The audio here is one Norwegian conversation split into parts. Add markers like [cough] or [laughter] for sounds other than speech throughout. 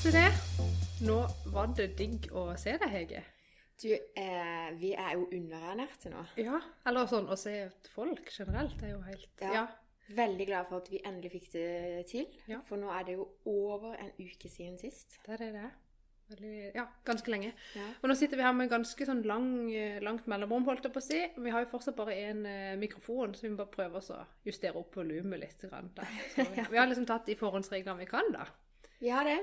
Se det. Nå var det digg å se deg, Hege. Du, eh, vi er jo underernærte nå. Ja, eller sånn å se folk generelt er jo helt Ja. Ja. Veldig glad for at vi endelig fikk det til. Ja. For nå er det jo over en uke siden sist. det er det er. Veldig, ja, ganske lenge. Ja. Og nå sitter vi her med ganske sånn lang, eh, langt mellomrom, holdt jeg på å si. Vi har jo fortsatt bare én eh, mikrofon, så vi må bare prøve å justere opp volumet litt. Grann, vi, [laughs] vi har liksom tatt de forhåndsreglene vi kan, da. Vi har det.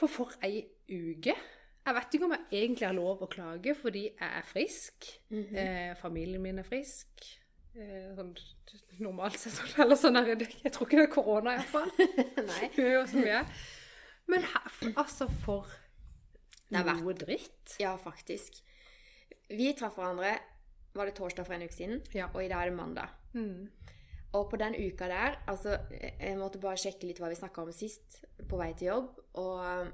For for ei uke. Jeg vet ikke om jeg egentlig har lov å klage fordi jeg er frisk. Mhm. eh, familien min er frisk. Eh, sånn normalt sett. Sånn, eller sånn er det. Jeg tror ikke det er korona, iallfall. Vi [laughs] er jo som vi er. Men her, altså, for Det har vært- noe dritt. Ja, faktisk. Vi traff hverandre var det torsdag for en uke siden, Ja. og i dag er det mandag. Mm. Og på den uka der Altså, jeg måtte bare sjekke litt hva vi snakka om sist på vei til jobb. Og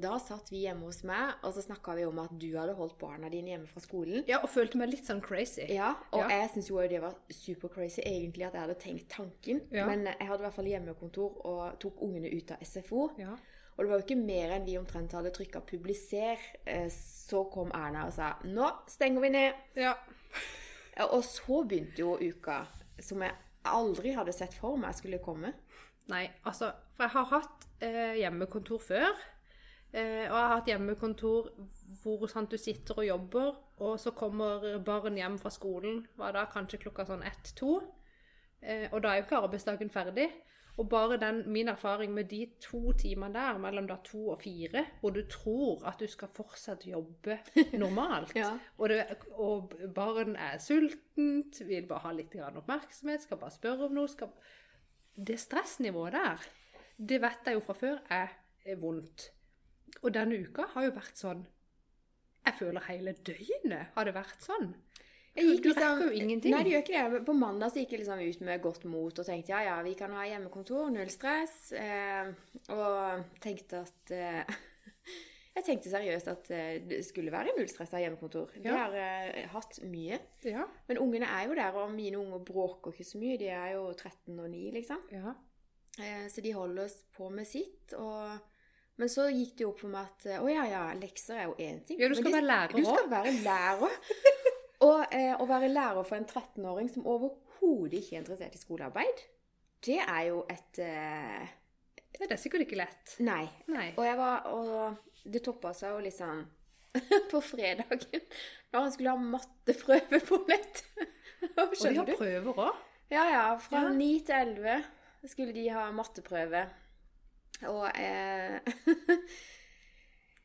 da satt vi hjemme hos meg, og så snakka vi om at du hadde holdt barna dine hjemme fra skolen. Ja, og følte meg litt sånn crazy. Ja, og Ja. jeg syns jo det var super crazy egentlig at jeg hadde tenkt tanken. Ja. Men jeg hadde i hvert fall hjemmekontor og tok ungene ut av SFO. Ja. Og det var jo ikke mer enn vi omtrent hadde trykka 'publiser', eh, så kom Erna og sa 'nå stenger vi ned'. ja. Ja, Og så begynte jo uka som jeg aldri hadde sett for meg skulle komme. Nei, altså For jeg har hatt eh, hjemmekontor før. Eh, og jeg har hatt hjemmekontor hvor sånn, du sitter og jobber, og så kommer barn hjem fra skolen hva da, kanskje klokka sånn ett-to. Eh, og da er jo ikke arbeidsdagen ferdig. Og bare den, min erfaring med de to timene der, mellom da to og fire, hvor du tror at du skal fortsatt jobbe [laughs] normalt, Ja. og, det, og barn er sultent, vil bare ha litt oppmerksomhet, skal bare spørre om noe skal... Det stressnivået der, det vet jeg jo fra før er, er vondt. Og denne uka har jo vært sånn Jeg føler hele døgnet har det vært sånn. Jeg gikk liksom- rekker ingenting. Nei, det gjør ikke det. På mandag så gikk jeg liksom ut med godt mot og tenkte ja, ja, vi kan ha hjemmekontor, null stress. Eh, og tenkte at eh, [laughs] Jeg tenkte seriøst at eh, det skulle være null stress av hjemmekontor. Vi Ja. har eh, hatt mye. Ja. Men ungene er jo der, og mine unger bråker ikke så mye. De er jo 13 og 9, liksom. ja. Eh, så de holder oss på med sitt. Og, men så gikk det jo opp for meg at eh, å ja, ja, lekser er jo én ting. Ja, du skal de- være lærer Du skal være lærer. [laughs] og eh, å være lærer for en 13-åring som overhodet ikke er interessert i skolearbeid, det er jo et eh, Det er sikkert ikke lett. Nei. Nei. Og jeg var Og det toppa seg jo liksom [laughs] på fredagen, når han skulle ha matteprøve på nett. [laughs] Og de har du? prøver òg. Ja, ja. Fra Ja. 9 til 11 skulle de ha matteprøve. Og eh, [laughs]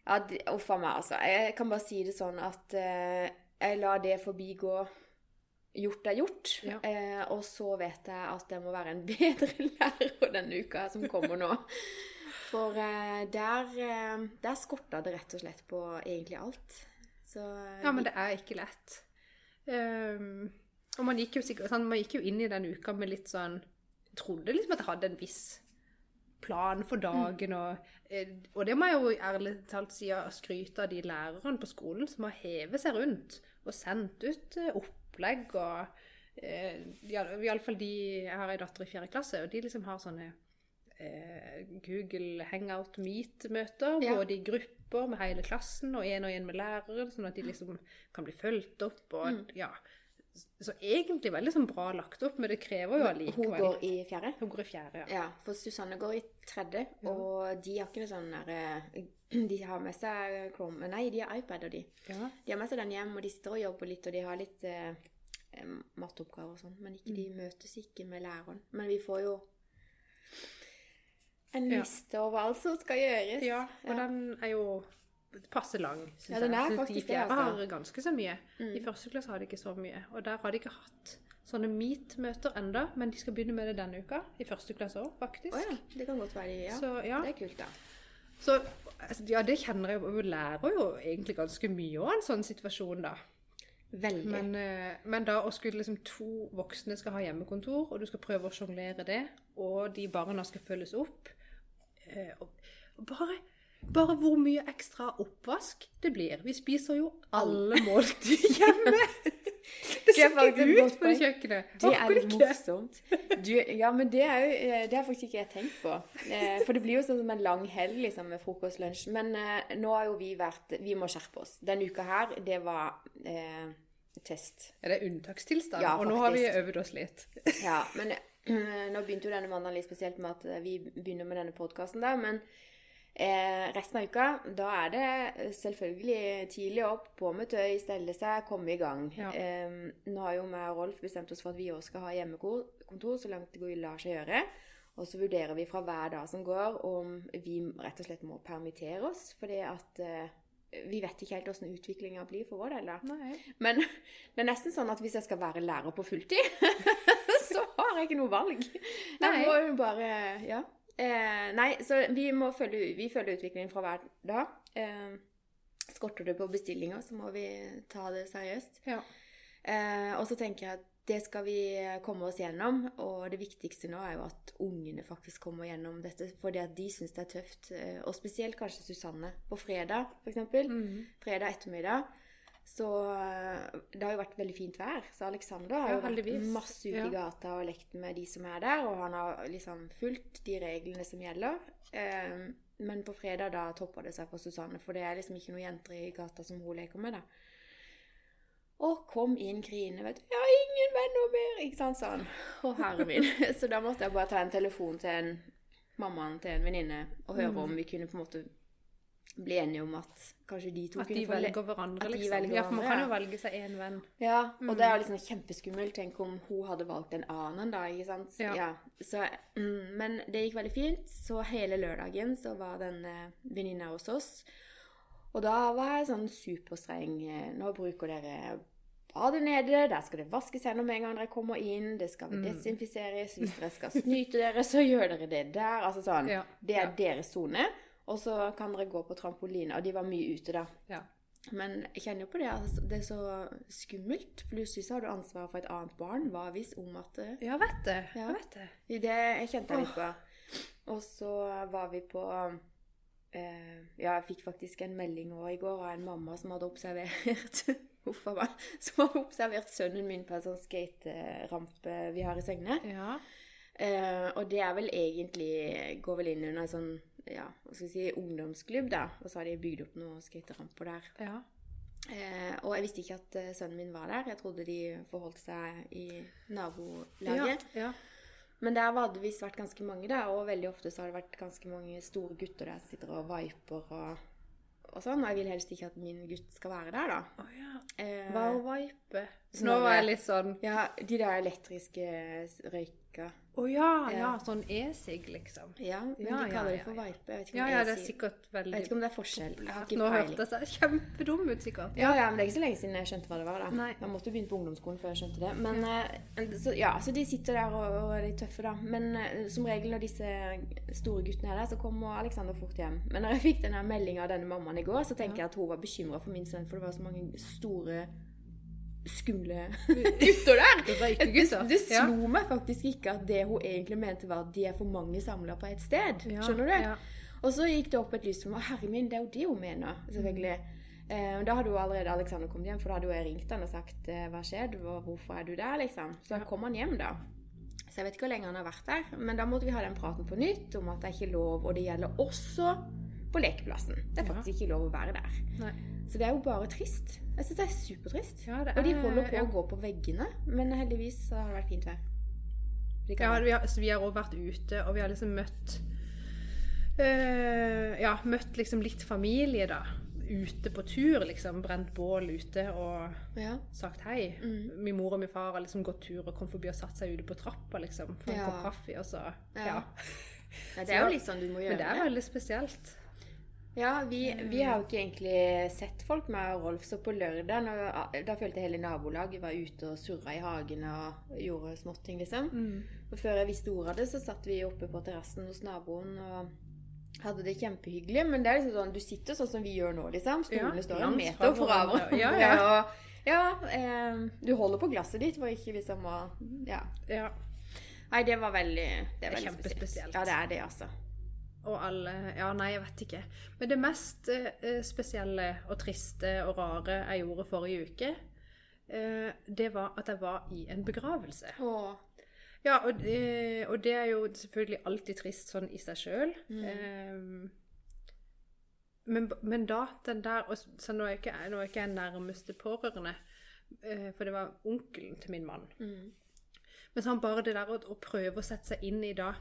Ja, uff a meg, altså. Jeg kan bare si det sånn at eh, jeg lar det forbigå. Gjort er gjort. Ja. Eh, og så vet jeg at jeg må være en [laughs] bedre lærer denne uka som kommer nå. For eh, der, eh, der skorta det rett og slett på egentlig alt. Så Ja, men det er ikke lett. Um, og man gikk jo sikkert sånn, man gikk jo inn i den uka med litt sånn Trodde liksom at jeg hadde en viss plan for dagen, og, eh, og det må jeg jo ærlig talt si og skryte av de lærerne på skolen som har hevet seg rundt og sendt ut eh, opplegg og eh, ja, Iallfall de Jeg har ei datter i fjerde klasse, og de liksom har sånne Google Hangout Meet-møter, Ja. både i grupper med hele klassen og én og én med læreren, sånn at de liksom kan bli fulgt opp. og Mm. ja, Så egentlig veldig sånn bra lagt opp, men det krever jo Hun går i fjerde? Hun går i fjerde, ja. Ja, for Susanne går i tredje, Ja. og de har ikke noe sånn der eh, [clears throat] De har med seg Chrome Nei, de har iPad, og de. ja. De har med seg den hjem, og de sitter og jobber litt, og de har litt eh, matteoppgaver og sånn. Men ikke, de Mm. møtes ikke med læreren. Men vi får jo en Ja. liste over alt som skal gjøres. Ja, og Ja. den er jo passe lang, Ja, den er faktisk det, altså. har ganske så mye. Mm. I første klasse har de ikke så mye. Og der har de ikke hatt sånne meet-møter enda, men de skal begynne med det denne uka. I første klasse òg, faktisk. Oh, ja, det kan godt være ja. Så ja. Det er kult, da. Så altså, ja, det kjenner jeg jo. Vi lærer jo egentlig ganske mye av en sånn situasjon, da. Veldig. Men, eh, men da å skulle liksom to voksne skal ha hjemmekontor, og du skal prøve å sjonglere det, og de barna skal følges opp eh, og bare, bare hvor mye ekstra oppvask det blir. Vi spiser jo alle måltider [laughs] hjemme. Det er ser ikke ut på det kjøkkenet. Det er litt morsomt. Du, ja, men det er jo eh, Det har faktisk ikke jeg tenkt på. Eh, For det blir jo sånn som en lang helg liksom, med frokost og lunsj. Men eh, nå har jo vi vært Vi må skjerpe oss. Denne uka her, det var eh, test. Er det unntakstilstand? Ja, og nå har vi øvd oss litt. Ja, men [clears throat] nå begynte jo denne mandagen litt spesielt med at vi begynner med denne podkasten der. Men eh, resten av uka, da er det selvfølgelig tidlig opp, på med tøy, stelle seg, komme i gang. Ja. Eh, nå har jo meg og Rolf bestemt oss for at vi også skal ha hjemmekontor så langt det går lar seg gjøre. Og så vurderer vi fra hver dag som går, om vi rett og slett må permittere oss. Fordi at eh, vi vet ikke helt hvordan utviklinga blir for vår del. da. Men [laughs] det er nesten sånn at hvis jeg skal være lærer på fulltid, [laughs] så har jeg ikke noe valg. Jeg må jo bare Ja. Eh, nei, så vi må følge, vi følger utviklingen fra hver dag. Eh, skorter det på bestillinger, så må vi ta det seriøst. Ja. Eh, og så tenker jeg at det skal vi komme oss gjennom. Og det viktigste nå er jo at ungene faktisk kommer gjennom dette, fordi at de syns det er tøft. Eh, og spesielt kanskje Susanne. På fredag, f.eks. Mhm. Fredag ettermiddag. Så eh, det har jo vært veldig fint vær. Så Alexander har Ja, jo vært masse ute i gata og lekt med de som er der, og han har liksom fulgt de reglene som gjelder. Um, men på fredag da topper det seg for Susanne, for det er liksom ikke noen jenter i gata som hun leker med, da. Og kom inn Krine, vet du. 'Jeg har ingen venner mer!' Ikke sant, sånn. Å, herre min. [laughs] Så da måtte jeg bare ta en telefon til en mammaen til en venninne og høre Mm. om vi kunne på en måte bli enige om at kanskje de to At kunne de velger hverandre, liksom. velger ja, for man kan jo velge seg én venn. Ja, og det er jo Mm. liksom kjempeskummelt. Tenk om hun hadde valgt en annen, da. ikke sant? Ja. Så, mm, men det gikk veldig fint. Så hele lørdagen så var den eh, venninna hos oss. Og da var jeg sånn superstreng. eh, Nå bruker dere badet nede, der skal det vaskes hender med en gang dere kommer inn. Det skal Mm. desinfiseres. Hvis dere skal snyte dere, så gjør dere det der. Altså sånn. [laughs] Ja. Det er ja. deres sone. Og så kan dere gå på trampoline. Og de var mye ute, da. Ja. Men jeg kjenner jo på det. Altså, det er så skummelt. Plutselig så har du ansvaret for et annet barn. Hva hvis om at ja, vet det. Ja. Jeg vet det. Det jeg kjente jeg litt på. Og så var vi på eh, Ja, jeg fikk faktisk en melding også i går av en mamma som hadde observert [laughs] Huff a meg. Som hadde observert sønnen min på en sånn skaterampe vi har i Søgne. Ja. Eh, og det er vel egentlig Går vel inn under en sånn ja, hva skal jeg si, ungdomsklubb, da. Og så har de bygd opp noen skateramper der. ja. Eh, og jeg visste ikke at eh, sønnen min var der. Jeg trodde de forholdt seg i nabolaget. ja. ja. Men der hadde det visst vært ganske mange, da. Og veldig ofte så har det vært ganske mange store gutter der som sitter og viper og, og sånn. Og jeg vil helst ikke at min gutt skal være der, da. Oh, ja. Eh, Hva å vipe? Nå var jeg litt sånn Ja, de der elektriske røyka. Å ja, ja. Ja. Sånn e-sig, liksom. Ja, men de kaller det for ja. vipe. Jeg vet ikke om ja, ja, det er sikkert veldig... Jeg vet ikke om det er forskjell. Nå hørtes jeg kjempedum ut, sikkert. Ja, ja, men det er ikke så lenge siden jeg skjønte hva det var. da. Nei. Jeg måtte begynne på ungdomsskolen før jeg skjønte det. Men eh, så, ja, så de sitter der og, og er litt tøffe, da. Men eh, som regel når disse store guttene er der, så kommer Alexander fort hjem. Men når jeg fikk denne meldinga av denne mammaen i går, så tenker jeg at hun var bekymra for min sønn, for det var så mange store Skumle [laughs] gutter der! Det, gutter. det Ja. slo meg faktisk ikke at det hun egentlig mente, var at de er for mange samla på ett sted. Ja, Skjønner du? Ja. Og så gikk det opp et lys for meg. Herre min, det er jo det hun mener. Selvfølgelig. Eh, da hadde jo allerede Alexander kommet hjem, for da hadde jeg ringt han og sagt eh, hva skjedde, hvorfor er du der, liksom. Så da kom han hjem, da. Så jeg vet ikke hvor lenge han har vært der. Men da måtte vi ha den praten på nytt om at det er ikke lov, og det gjelder også på lekeplassen. Det er faktisk ikke lov å være der. Nei. Så det er jo bare trist. Jeg syns det er supertrist. Ja, det Og de er- holder på ja. å gå på veggene, men heldigvis så har det vært fint vær. Ja, vi har, så vi har også vært ute, og vi har liksom møtt øh, Ja, møtt liksom litt familie, da. Ute på tur, liksom. Brent bål ute og ja. sagt hei. Mm. Min mor og min far har liksom gått tur og kom forbi og satt seg ute på trappa, liksom. For en kopp kaffe, og så Ja. Ja. Nei, det er jo litt sånn du må gjøre Men det er veldig spesielt. Ja, vi, vi har jo ikke egentlig sett folk med Rolf, så på lørdag Da følte jeg hele nabolaget var ute og surra i hagen og gjorde småting, liksom. Mm. Og før jeg visste ordet av det, så satt vi oppe på terrassen hos naboen og hadde det kjempehyggelig. Men det er liksom sånn, du sitter sånn som vi gjør nå, liksom. Stolene Ja, står en meter fra hverandre. Ja, ja. [laughs] og, ja eh, du holder på glasset ditt for ikke liksom å Ja. Ja. Nei, det var veldig Det Det er veldig kjempespesielt. Ja, det er det, altså. Og alle Ja, nei, jeg vet ikke. Men det mest eh, spesielle og triste og rare jeg gjorde forrige uke, eh, det var at jeg var i en begravelse. Åh. Ja, og det, og det er jo selvfølgelig alltid trist sånn i seg sjøl. men, men da, den der og Så nå er ikke, nå er ikke jeg nærmeste pårørende, eh, for det var onkelen til min mann. Mm. Men sånn bare det der å, å prøve å sette seg inn i da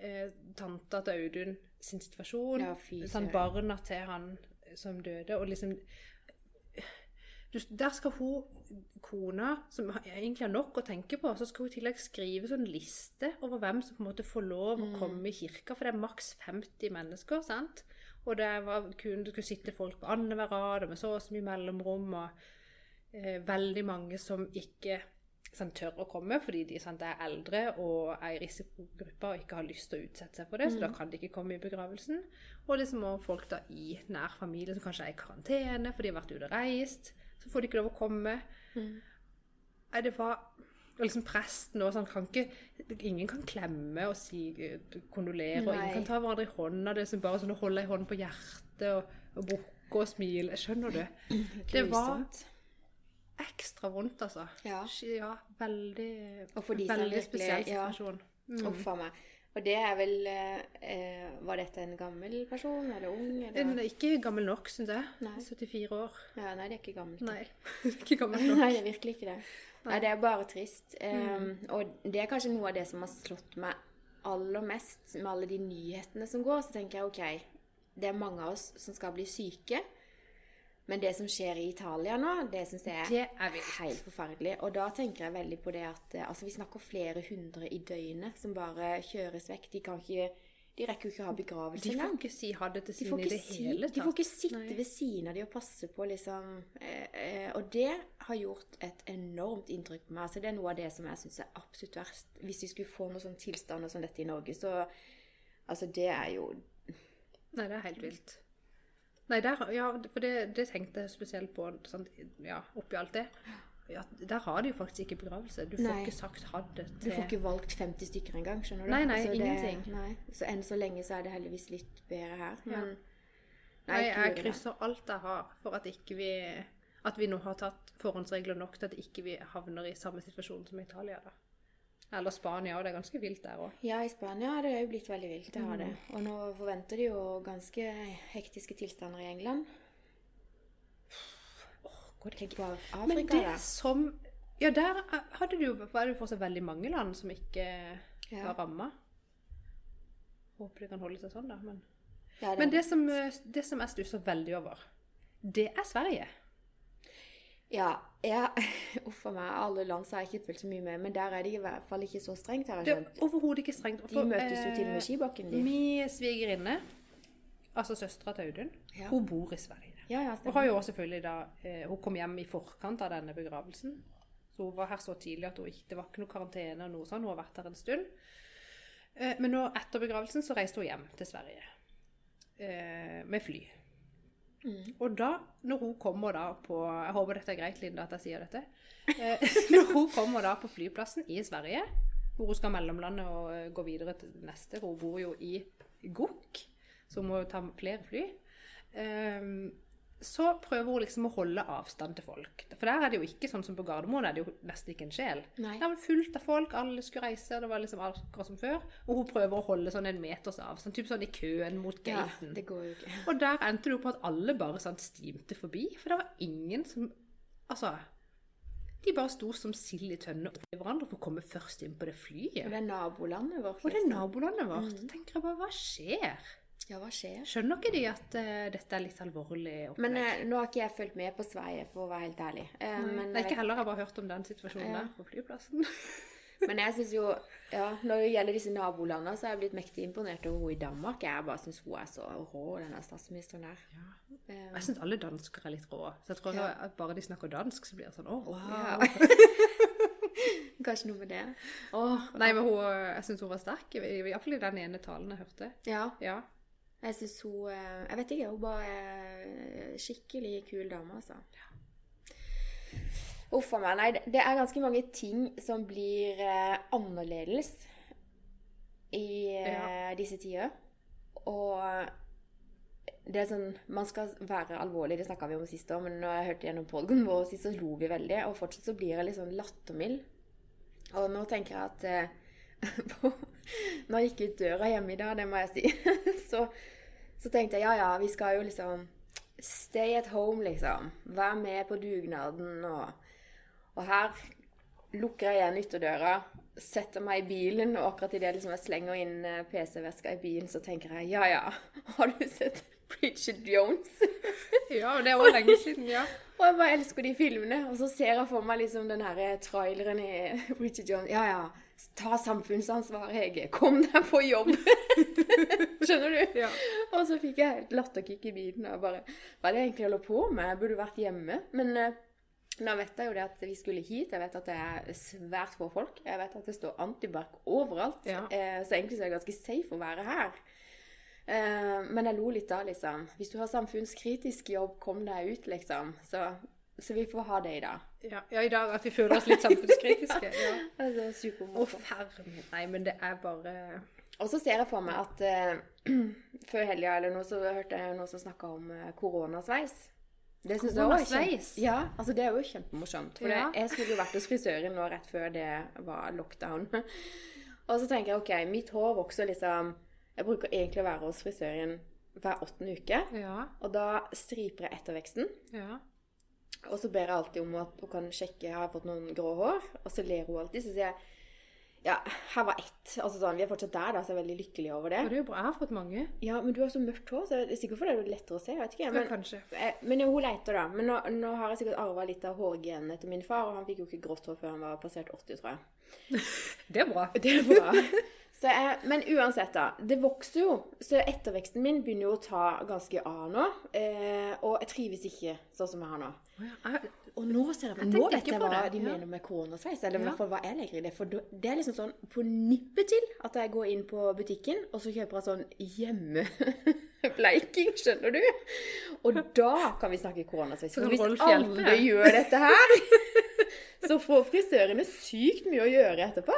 eh, tanta til Audun sin situasjon, Ja, fy sånn barna til han som døde, og liksom du, Der skal hun, kona, som egentlig har nok å tenke på, så skal hun i tillegg skrive sånn liste over hvem som på en måte får lov å komme i kirka, for det er maks 50 mennesker, sant? Og det var, kun, det skulle sitte folk på annenhver rad, og med så og så mye mellomrom, og eh, veldig mange som ikke sånn, tør å komme fordi de sant, er eldre og er i risikogruppa og ikke har lyst til å utsette seg for det, så da kan de ikke komme i begravelsen. Og det som også folk da i nær familie som kanskje er i karantene fordi de har vært ute og reist, så får de ikke lov å komme. Nei, det var og liksom presten og sånn kan ikke Ingen kan klemme og si eh, kondolere, og ingen kan ta hverandre i hånda. Det er liksom bare sånn å holde ei hånd på hjertet og, og bukke og smile. Skjønner du? [clears throat] Det var. Ekstra vondt, altså. Ja. ja veldig, Og for de som veldig virkelig- situasjon. ja. Mm. Uff a meg. Og det er vel eh, Var dette en gammel person, eller ung? Eller? er ikke gammel nok, syns jeg. Nei. 74 år. Ja, nei, det er ikke gammelt. Nei, [laughs] ikke gammel nok. Nei, det er virkelig ikke det. Nei, det er bare trist. Um, og det er kanskje noe av det som har slått meg aller mest med alle de nyhetene som går. Så tenker jeg OK, det er mange av oss som skal bli syke. Men det som skjer i Italia nå, det syns jeg Det er er helt forferdelig. Og da tenker jeg veldig på det at eh, altså, vi snakker flere hundre i døgnet som bare kjøres vekk. De kan ikke De rekker jo ikke å ha begravelse De får ikke si ha det til sine de i det si, hele de får ikke sitte Nei. ved siden av de og passe på, liksom. Eh, eh, og det har gjort et enormt inntrykk på meg. Altså, det er noe av det som jeg syns er absolutt verst. Hvis vi skulle få noen sånne tilstander som dette i Norge, så Altså, det er jo Nei, det er helt vilt. Nei, der, ja, for det, det tenkte jeg spesielt på sant? ja, oppi alt det. Ja, der har de jo faktisk ikke begravelse. Du får Nei. ikke sagt ha det Du får ikke valgt 50 stykker engang, skjønner du? Nei, nei, altså, ingenting. Nei. Så enn så lenge så er det heldigvis litt bedre her. Ja. Men Nei, jeg krysser alt jeg har for at ikke vi at vi nå har tatt forhåndsregler nok til at ikke vi havner i samme situasjon som Italia. da. Eller Spania, og det er ganske vilt der òg. Ja, i Spania har det jo blitt veldig vilt. Det har det. Mm. Og nå forventer de jo ganske hektiske tilstander i England. Tenk på Afrika, Men det da. som Ja, der hadde det jo, var det jo fortsatt veldig mange land som ikke Ja. var ramma. Håper det kan holde seg sånn, da. Men, Ja, det- men det, som, det som jeg stusser veldig over, det er Sverige. Ja, ja. [laughs] Uff a meg. Alle land så har jeg ikke fulgt så mye med, men der er det i hvert fall ikke så strengt, har Det er overhodet ikke strengt. De møtes jo til og med i skibakken, de. Min svigerinne, altså søstera til Audun, Ja. hun bor i Sverige. Ja, ja, Og stemmer. har jo også selvfølgelig da eh, Hun kom hjem i forkant av denne begravelsen. Så hun var her så tidlig at hun ikke, det var ikke noe karantene og noe sånt. Hun har vært her en stund. Eh, men nå etter begravelsen så reiste hun hjem til Sverige. Eh, med fly. Mm. Og da, når hun kommer da på Jeg håper dette er greit, Linda, at jeg sier dette. Eh, [laughs] når hun kommer da på flyplassen i Sverige, hvor hun skal mellomlande og eh, gå videre til neste Hun bor jo i Gokk, så hun må jo ta flere fly. Ehm, så prøver hun liksom å holde avstand til folk. For der er det jo ikke sånn som på Gardermoen, der er det jo nesten ikke en sjel. Nei. Der var det fullt av folk, alle skulle reise, det var liksom akkurat som før. Og hun prøver å holde sånn en meters avstand, typ sånn i køen mot Ja, det går jo ikke. [laughs] Og der endte det jo på at alle bare sånn stimte forbi, for det var ingen som Altså, de bare sto som sild i tønne oppi hverandre for å komme først inn på det flyet. Og det er nabolandet vårt. Og det er liksom. nabolandet vårt. Da tenker jeg bare, hva skjer? Ja, hva skjer? Skjønner ikke de at uh, dette er litt alvorlig opplegg? Men uh, nå har ikke jeg fulgt med på Sverige, for å være helt ærlig. Uh, Nei, men, Nei, jeg ikke heller. Jeg bare hørt om den situasjonen Ja. der på flyplassen. [laughs] Men jeg synes jo, ja, når det gjelder disse nabolandene, så er jeg blitt mektig imponert over hun i Danmark. Jeg bare synes hun er så rå, denne statsministeren der. Eh, Jeg syns alle dansker er litt rå. Så jeg tror Ja. at bare de snakker dansk, så blir det sånn Å, wow. ja. [laughs] Kanskje noe med det. Åh, Nei, men hun, jeg syns hun var sterk. I- Iallfall i den ene talen jeg hørte. Ja, Ja. Jeg synes hun eh, Jeg vet ikke, hun bare er skikkelig kul dame, altså. Uff a meg. Nei, det- det er ganske mange ting som blir eh, annerledes i eh, disse tider. Og det er sånn, Man skal være alvorlig, det snakka vi om sist òg, men når jeg hørte gjennom podkasten vår sist, så lo vi veldig. Og fortsatt så blir jeg litt sånn lattermild. Og nå tenker jeg at eh, [laughs] Når jeg gikk ut døra hjemme i dag, det må jeg si, [laughs] så, så tenkte jeg ja ja, vi skal jo liksom Stay at home, liksom. Vær med på dugnaden. Og, og her lukker jeg igjen ytterdøra, setter meg i bilen, og akkurat idet liksom jeg slenger inn eh, PC-veska i bilen, så tenker jeg ja ja, [laughs] har du sett Bridget Jones? [laughs] Ja, det er også lenge siden, ja. [laughs] Og jeg bare elsker de filmene. Og så ser jeg for meg liksom den her traileren i Bridget Jones. Ja, ja. Ta samfunnsansvar, Hege. Kom deg på jobb. [laughs] Skjønner du? Ja. Og så fikk jeg helt latterkick i bilen. Og bare Hva er det jeg egentlig holder på med? Jeg burde vært hjemme. Men eh, nå vet jeg jo det at vi skulle hit. Jeg vet at det er svært få folk. Jeg vet at det står antibac overalt. Ja. Eh, så egentlig så er det ganske safe å være her. Eh, men jeg lo litt da, liksom. Hvis du har samfunnskritisk jobb, kom deg ut, liksom. Så, så vi får ha det i dag. Ja, ja, i dag at vi føler oss litt samfunnskritiske. [laughs] Ja. Det er Å, supermorsomt. Nei, men det er bare Og så ser jeg for meg at uh, [clears throat] før helga eller noe, så hørte jeg noen som snakka om uh, koronasveis. Det synes jeg også er kjempe-? Ja, altså det er jo kjempemorsomt. For Ja. jeg skulle jo vært hos frisøren nå rett før det var lockdown. [laughs] Og så tenker jeg ok, mitt hår vokser liksom Jeg bruker egentlig å være hos frisøren hver åttende uke. Ja. Og da striper jeg etterveksten. Ja. Og så ber jeg alltid om at hun kan sjekke har jeg fått noen grå hår. Og så ler hun alltid. Så sier jeg ja, her var ett. Altså sånn, Vi er fortsatt der, da, så jeg er veldig lykkelig over det. Og det er jo bra. Jeg har fått mange. Ja, men du har så mørkt hår, så det er sikkert fordi det er lettere å se. jeg vet ikke. Ja, kanskje. eh, men hun leter, da. Men nå, nå har jeg sikkert arva litt av hårgenene etter min far, og han fikk jo ikke grått hår før han var passert 80, tror jeg. [laughs] Det er bra. Det er bra. Jeg, men uansett, da. Det vokser jo. Så etterveksten min begynner jo å ta ganske av nå. Eh, og jeg trives ikke sånn som jeg har nå. Og nå ser Jeg nå vet jeg hva det, de ja. mener med koronasveis. Eller i Ja. hvert fall hva jeg legger i det. For det er liksom sånn på nippet til at jeg går inn på butikken, og så kjøper jeg sånn hjemmebleiking, skjønner du? Og da kan vi snakke koronasveis. For hvis alle gjør dette her, [laughs] så får frisørene sykt mye å gjøre etterpå.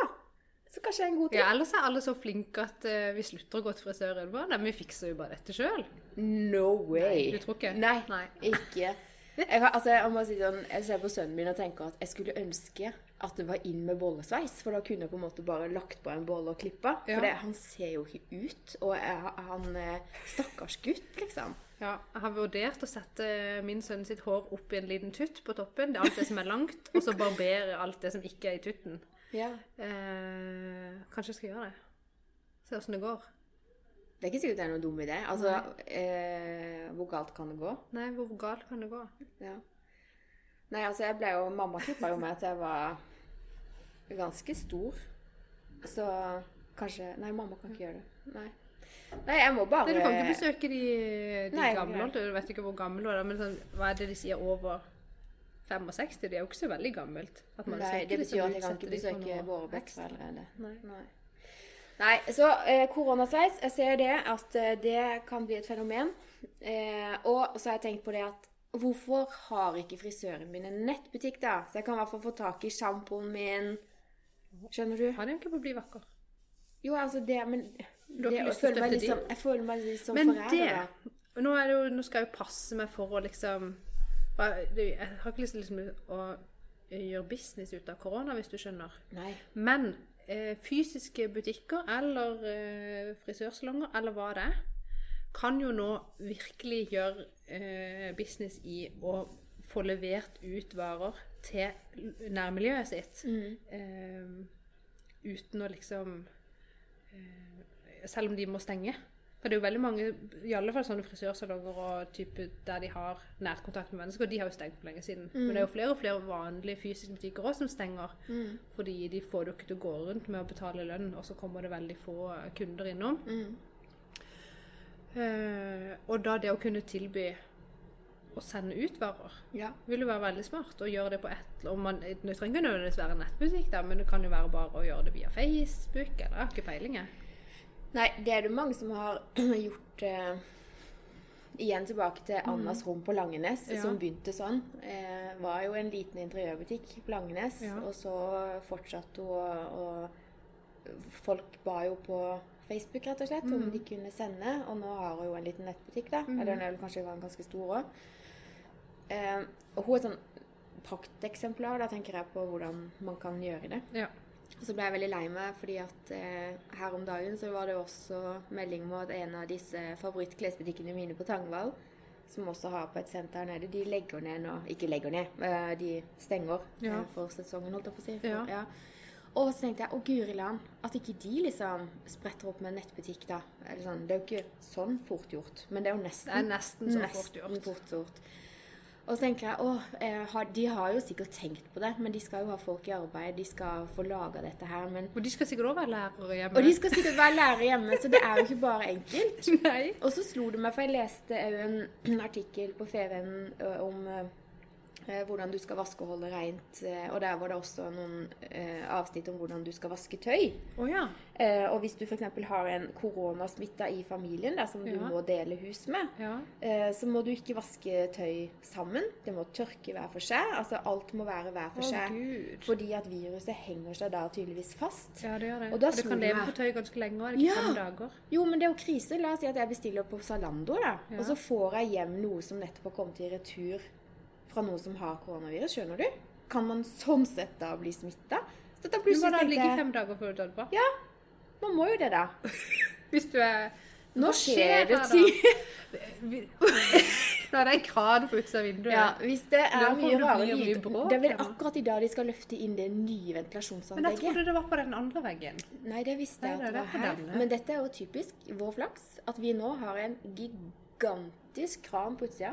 Så kanskje er en god ting. Ja, ellers er alle så flinke at uh, vi slutter å gå til frisøren. Nei, men vi fikser jo bare dette sjøl. No way. Du tror ikke? Nei, Nei. ikke. Jeg, har- altså, jeg, må si sånn, jeg ser på sønnen min og tenker at jeg skulle ønske at det var inn med bollesveis. For da kunne jeg på en måte bare lagt på en bolle og klippa. Ja. For det, han ser jo ikke ut. Og jeg, han eh, Stakkars gutt, liksom. Ja, jeg har vurdert å sette min sønn sitt hår opp i en liten tutt på toppen. Det er alt det som er langt. Og så barbere alt det som ikke er i tutten. Ja. Eh, kanskje jeg skal gjøre det. Se åssen det går. Det er ikke sikkert det er noen dum idé. Altså, eh, hvor galt kan det gå? Nei, hvor galt kan det gå? Ja. Nei, altså, jeg ble jo Mamma klippa jo meg til jeg var ganske stor. Så kanskje Nei, mamma kan ikke gjøre det. Nei. Nei, jeg må bare Nei, du kan ikke besøke de, de Nei, gamle. Du vet ikke hvor gamle du er, men sånn, hva er det de sier over 65? Det er jo ikke så veldig gammelt. Nei, det betyr liksom at jeg kan ikke besøke våre besteforeldre. Nei. Nei. Nei, så eh, koronasveis, jeg ser det at eh, det kan bli et fenomen. Eh, og så har jeg tenkt på det at hvorfor har ikke frisøren min en nettbutikk, da? Så jeg kan i hvert fall få tak i sjampoen min. Skjønner du? Har den ikke på å bli vakker? Jo, altså det, men det, jeg, til å føler meg liksom, jeg føler meg liksom forræder. nå, det jo, nå skal jeg jo passe meg for å liksom Jeg har ikke lyst til liksom å gjøre business ut av korona, hvis du skjønner. Nei. Men eh, fysiske butikker eller eh, frisørsalonger, eller hva det er, kan jo nå virkelig gjøre eh, business i å få levert ut varer til nærmiljøet sitt. Eh, uten å liksom eh, Selv om de må stenge. For det er jo veldig mange, i alle fall sånne frisørsalonger og type der de har nærkontakt med mennesker, de har jo stengt for lenge siden. Men det er jo flere og flere vanlige fysiske butikker også som stenger. Fordi de får det ikke til å gå rundt med å betale lønn, og så kommer det veldig få kunder innom. Eh, og da det å kunne tilby å sende ut varer, Ja. vil jo være veldig smart. Å gjøre det på ett og man, Det trenger ikke nødvendigvis være nettbutikk, da, men det kan jo være bare å gjøre det via Facebook. eller Jeg har ikke peiling. Nei, det er det mange som har [clears throat] gjort eh, Igjen tilbake til Annas rom på Langenes, Mm. Ja. som begynte sånn. Eh, var jo en liten interiørbutikk på Langenes, Ja. og så fortsatte hun å Folk ba jo på Facebook, rett og slett, om de kunne sende. Og nå har hun jo en liten nettbutikk, da. Eller den er vel kanskje var ganske stor òg. Eh, og hun er et sånn prakteksemplar. Da tenker jeg på hvordan man kan gjøre det. Ja. Og så ble jeg veldig lei meg, fordi at eh, her om dagen så var det også melding om at en av disse favorittklesbutikkene mine på Tangvall, som også har på et senter her nede, de legger ned nå Ikke legger ned, eh, de stenger Ja. eh, for sesongen, holdt jeg på å si. For, Ja. ja. Og så tenkte jeg å guri land, at ikke de liksom spretter opp med en nettbutikk, da. Eller sånn, det er jo ikke sånn fort gjort, men det er jo nesten. Det er nesten så fort gjort. Nesten fort gjort. Og så tenker jeg, å, de har jo sikkert tenkt på det, men de skal jo ha folk i arbeid, de skal få laga dette her, men Og de skal sikkert også være lærere hjemme. Og de skal sikkert være lærere hjemme, så det er jo ikke bare enkelt. [laughs] Nei. Og så slo det meg, for jeg leste òg en artikkel på Feven om hvordan du skal vaske og holde rent, eh, og der var det også noen eh, avsnitt om hvordan du skal vaske tøy. Oh, ja. Eh, og hvis du f.eks. har en koronasmitta i familien der, som du må dele hus med, Ja. eh, så må du ikke vaske tøy sammen. Det må tørke hver for seg. Altså alt må være hver for seg. gud. Fordi at viruset henger seg da tydeligvis fast. Ja, det gjør det. Og Og det kan leve på tøy ganske lenge, er det ikke Ja. fem dager? Jo, men det er jo krise. La oss si at jeg bestiller på Zalando, da. Ja. Og så får jeg hjem noe som nettopp har kommet i retur fra noen som har koronavirus. Skjønner du? Kan man sånn sett da bli smitta? Du må da ligge fem dager før du dør på. Ja, man må jo det, da. [laughs] Hvis du er Nå Hva skjer det ting. [laughs] [laughs] Nå er det en kran på utsida av vinduet. Ja, hvis det er Da mye det rare mye, mye lyd bråk, Det er vel akkurat i dag de skal løfte inn det nye Men jeg trodde det var på den andre veggen. Nei, det visste jeg at det det var her. denne. Men dette er jo typisk vår flaks. At vi nå har en gigantisk kran på utsida.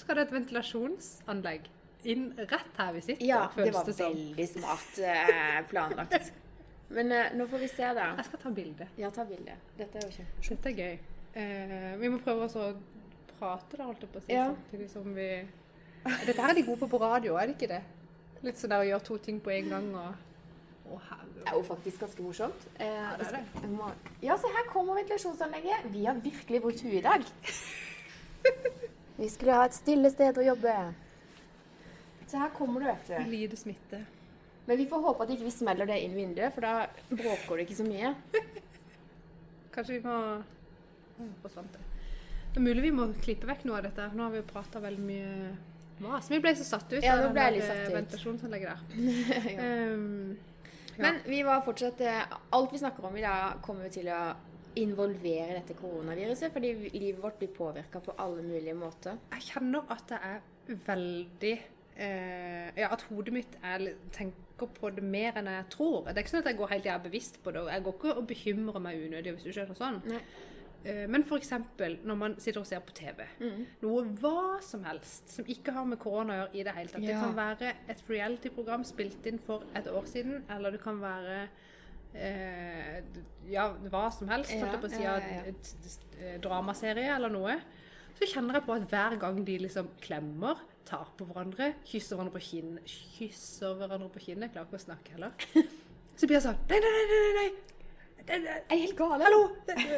Skal det et ventilasjonsanlegg inn rett her vi sitter, Ja, det var det veldig smart eh, planlagt. Men eh, nå får vi se, da. Jeg skal ta bilde. Ja, ta bilde. Dette er jo kjempemorsomt. Dette er gøy. Eh, vi må prøve å prate, da, holdt jeg på å si. Ja. Samtidig som vi Dette her er de gode på på radio, er det ikke det? Litt sånn der å gjøre to ting på en gang og Å. Det er jo faktisk ganske morsomt. Eh, Ja, det er det. Ja, se her kommer ventilasjonsanlegget. Vi har virkelig brukt huet i dag. [laughs] Vi skulle ha et stille sted å jobbe. Se her kommer du, vet du. Lider smitte. Men vi får håpe at ikke vi smeller det inn vinduet, for da bråker det ikke så mye. [laughs] Kanskje vi må forsvant det. Det er mulig vi må klippe vekk noe av dette. Nå har vi jo prata veldig mye mas. Vi ble så satt ut Ja, av ble jeg litt satt eh, ut. ventilasjonsanlegget der. [laughs] Um, ja. Men vi var fortsatt eh, Alt vi snakker om i dag, kommer vi til å involvere dette koronaviruset, fordi livet vårt blir påvirka på alle mulige måter. jeg kjenner at det er veldig eh, Ja, at hodet mitt er, tenker på det mer enn jeg tror. Det er ikke sånn at jeg går helt jeg er bevisst på det. og Jeg går ikke og bekymrer meg unødig, hvis du skjønner sånn. Nei. Eh, Men f.eks. når man sitter og ser på TV. Mm. Noe hva som helst som ikke har med korona å gjøre i det hele tatt. Det kan være et reality-program spilt inn for et år siden, eller det kan være ja, hva som helst. Holdt jeg på å si, eh, dramaserie eller noe. Så kjenner jeg på at hver gang de liksom klemmer, tar på hverandre, kysser hverandre på kinn, kysser hverandre på kinnet, jeg klarer ikke å snakke heller, [laughs] så blir jeg sånn Nei, nei, nei, nei, nei. Det- Er jeg helt gal? Hallo!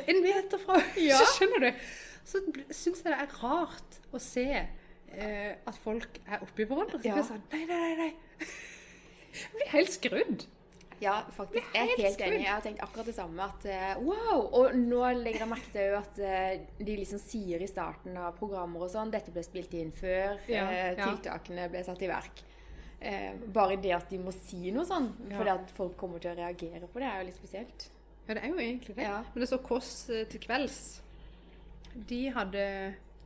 En meter fra [laughs] Ja. Så skjønner du. Så syns jeg det er rart å se eh, at folk er oppi hverandre. Så blir jeg sånn Nei, nei, nei. nei. [laughs] Jeg blir helt skrudd. Ja, faktisk. Jeg er helt enig. Jeg har tenkt akkurat det samme. At eh, wow! Og nå legger jeg merke til at eh, de liksom sier i starten av programmer og sånn Dette ble spilt inn før Ja, tiltakene ja. ble satt i verk. Eh, bare det at de må si noe sånn, Ja. fordi at folk kommer til å reagere på det, er jo litt spesielt. Ja, det er jo egentlig det. Ja. Men det så Kåss eh, til kvelds. De hadde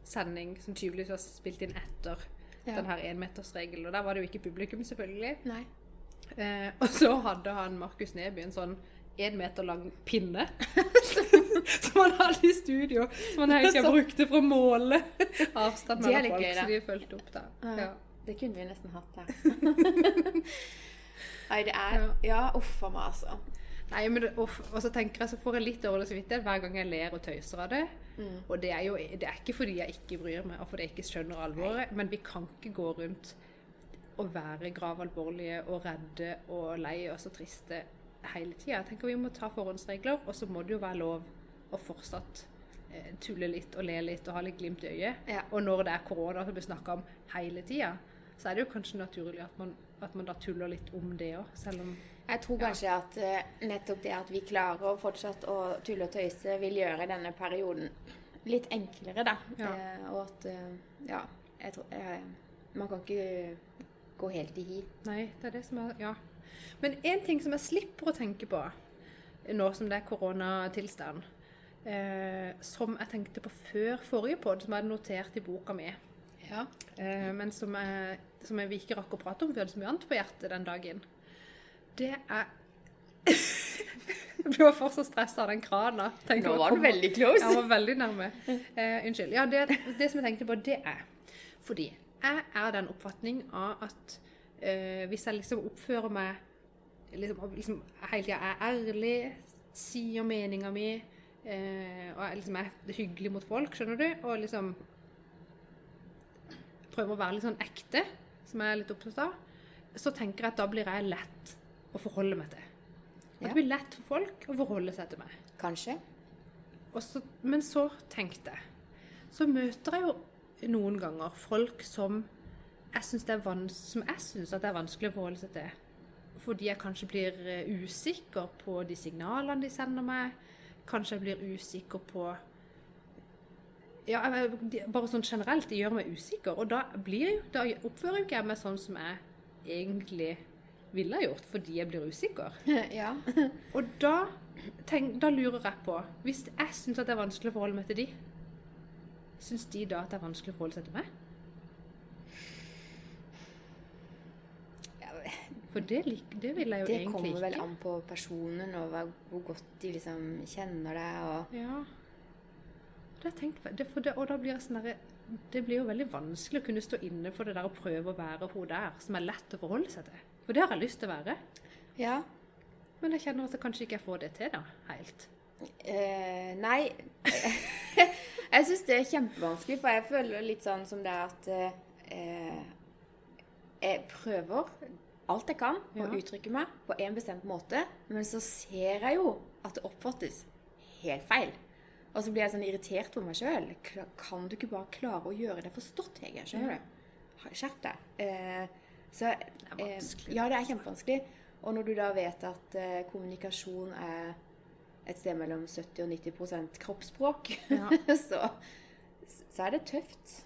sending som tydeligvis var spilt inn etter Ja. den her énmetersregelen. Og der var det jo ikke publikum, selvfølgelig. Nei. Eh, og så hadde han Markus Neby en sånn én meter lang pinne [laughs] som han hadde i studio. Som han egentlig brukte for å måle avstand mellom folk. gøy, så de fulgte opp da. Ja. Det kunne vi nesten hatt her. [laughs] Nei, det er Ja. Ja, uff a meg, altså. Nei, men det, og, og så tenker jeg så får jeg litt dårlig samvittighet hver gang jeg ler og tøyser av det. Mm. Og det er jo det er ikke fordi jeg ikke bryr meg, og fordi jeg ikke skjønner alvoret, men vi kan ikke gå rundt og være gravalvorlige og redde og lei oss og triste hele tida. Jeg tenker vi må ta forhåndsregler, og så må det jo være lov å fortsatt eh, tulle litt og le litt og ha litt glimt i øyet. Ja. Og når det er korona som blir snakka om hele tida, så er det jo kanskje naturlig at man, at man da tuller litt om det òg, selv om Jeg tror kanskje at uh, nettopp det at vi klarer å fortsatt å tulle og tøyse, vil gjøre denne perioden litt enklere, da. Ja. Uh, og at uh, Ja, jeg tror Man kan ikke gå helt i hi. Nei, det er det som er Ja. Men én ting som jeg slipper å tenke på nå som det er koronatilstand, eh, som jeg tenkte på før forrige podd, som jeg hadde notert i boka mi, Ja. eh, men som, jeg, som jeg ikke rakk å prate om, for jeg hadde så mye annet på hjertet den dagen, det er [laughs] Jeg blir fortsatt stressa av den krana. Nå var du veldig close. Jeg var veldig nærme. Eh, unnskyld. Ja, det, det som jeg tenkte på, det er fordi jeg er den oppfatning av at eh, hvis jeg liksom oppfører meg liksom, liksom hele tida er ærlig, sier meninga mi eh, og er, liksom er hyggelig mot folk, skjønner du, og liksom prøver å være litt sånn ekte, som jeg er litt opptatt av, så tenker jeg at da blir jeg lett å forholde meg til. At Ja. det blir lett for folk å forholde seg til meg. Kanskje. Og så, men så tenkte jeg Så møter jeg jo noen ganger folk som jeg syns det det er vanskelig å forholde seg til. Fordi jeg kanskje blir eh, usikker på de signalene de sender meg. Kanskje jeg blir usikker på Ja, bare sånn generelt. De gjør meg usikker. Og da, blir da oppfører jo ikke jeg meg sånn som jeg egentlig ville gjort, fordi jeg blir usikker. [laughs] ja. Og da, tenk, da lurer jeg på Hvis jeg syns det er vanskelig å forholde meg til de, syns de da at det er vanskelig å forholde seg til meg? For det, det vil jeg jo Det egentlig kommer vel an på personen og hvor godt de liksom kjenner deg og Ja. Det tenkt. Det, for det, og da blir jeg sånn Det blir jo veldig vanskelig å kunne stå inne for det der og prøve å være hun der, som er lett å forholde seg til. For det har jeg lyst til å være. Ja. Men jeg kjenner at jeg kanskje ikke får det til, da. Helt. Eh, nei [laughs] Jeg syns det er kjempevanskelig, for jeg føler litt sånn som det er at eh, Jeg prøver alt jeg kan Ja. å uttrykke meg på en bestemt måte, men så ser jeg jo at det oppfattes helt feil. Og så blir jeg sånn irritert på meg sjøl. Kan du ikke bare klare å gjøre det forstått, Hege? Skjønner du? Skjerp deg. Eh, så Det er vanskelig. Eh, ja, det er kjempevanskelig. Og når du da vet at eh, kommunikasjon er et sted mellom 70 og 90 kroppsspråk, Ja. [laughs] så, så er det tøft.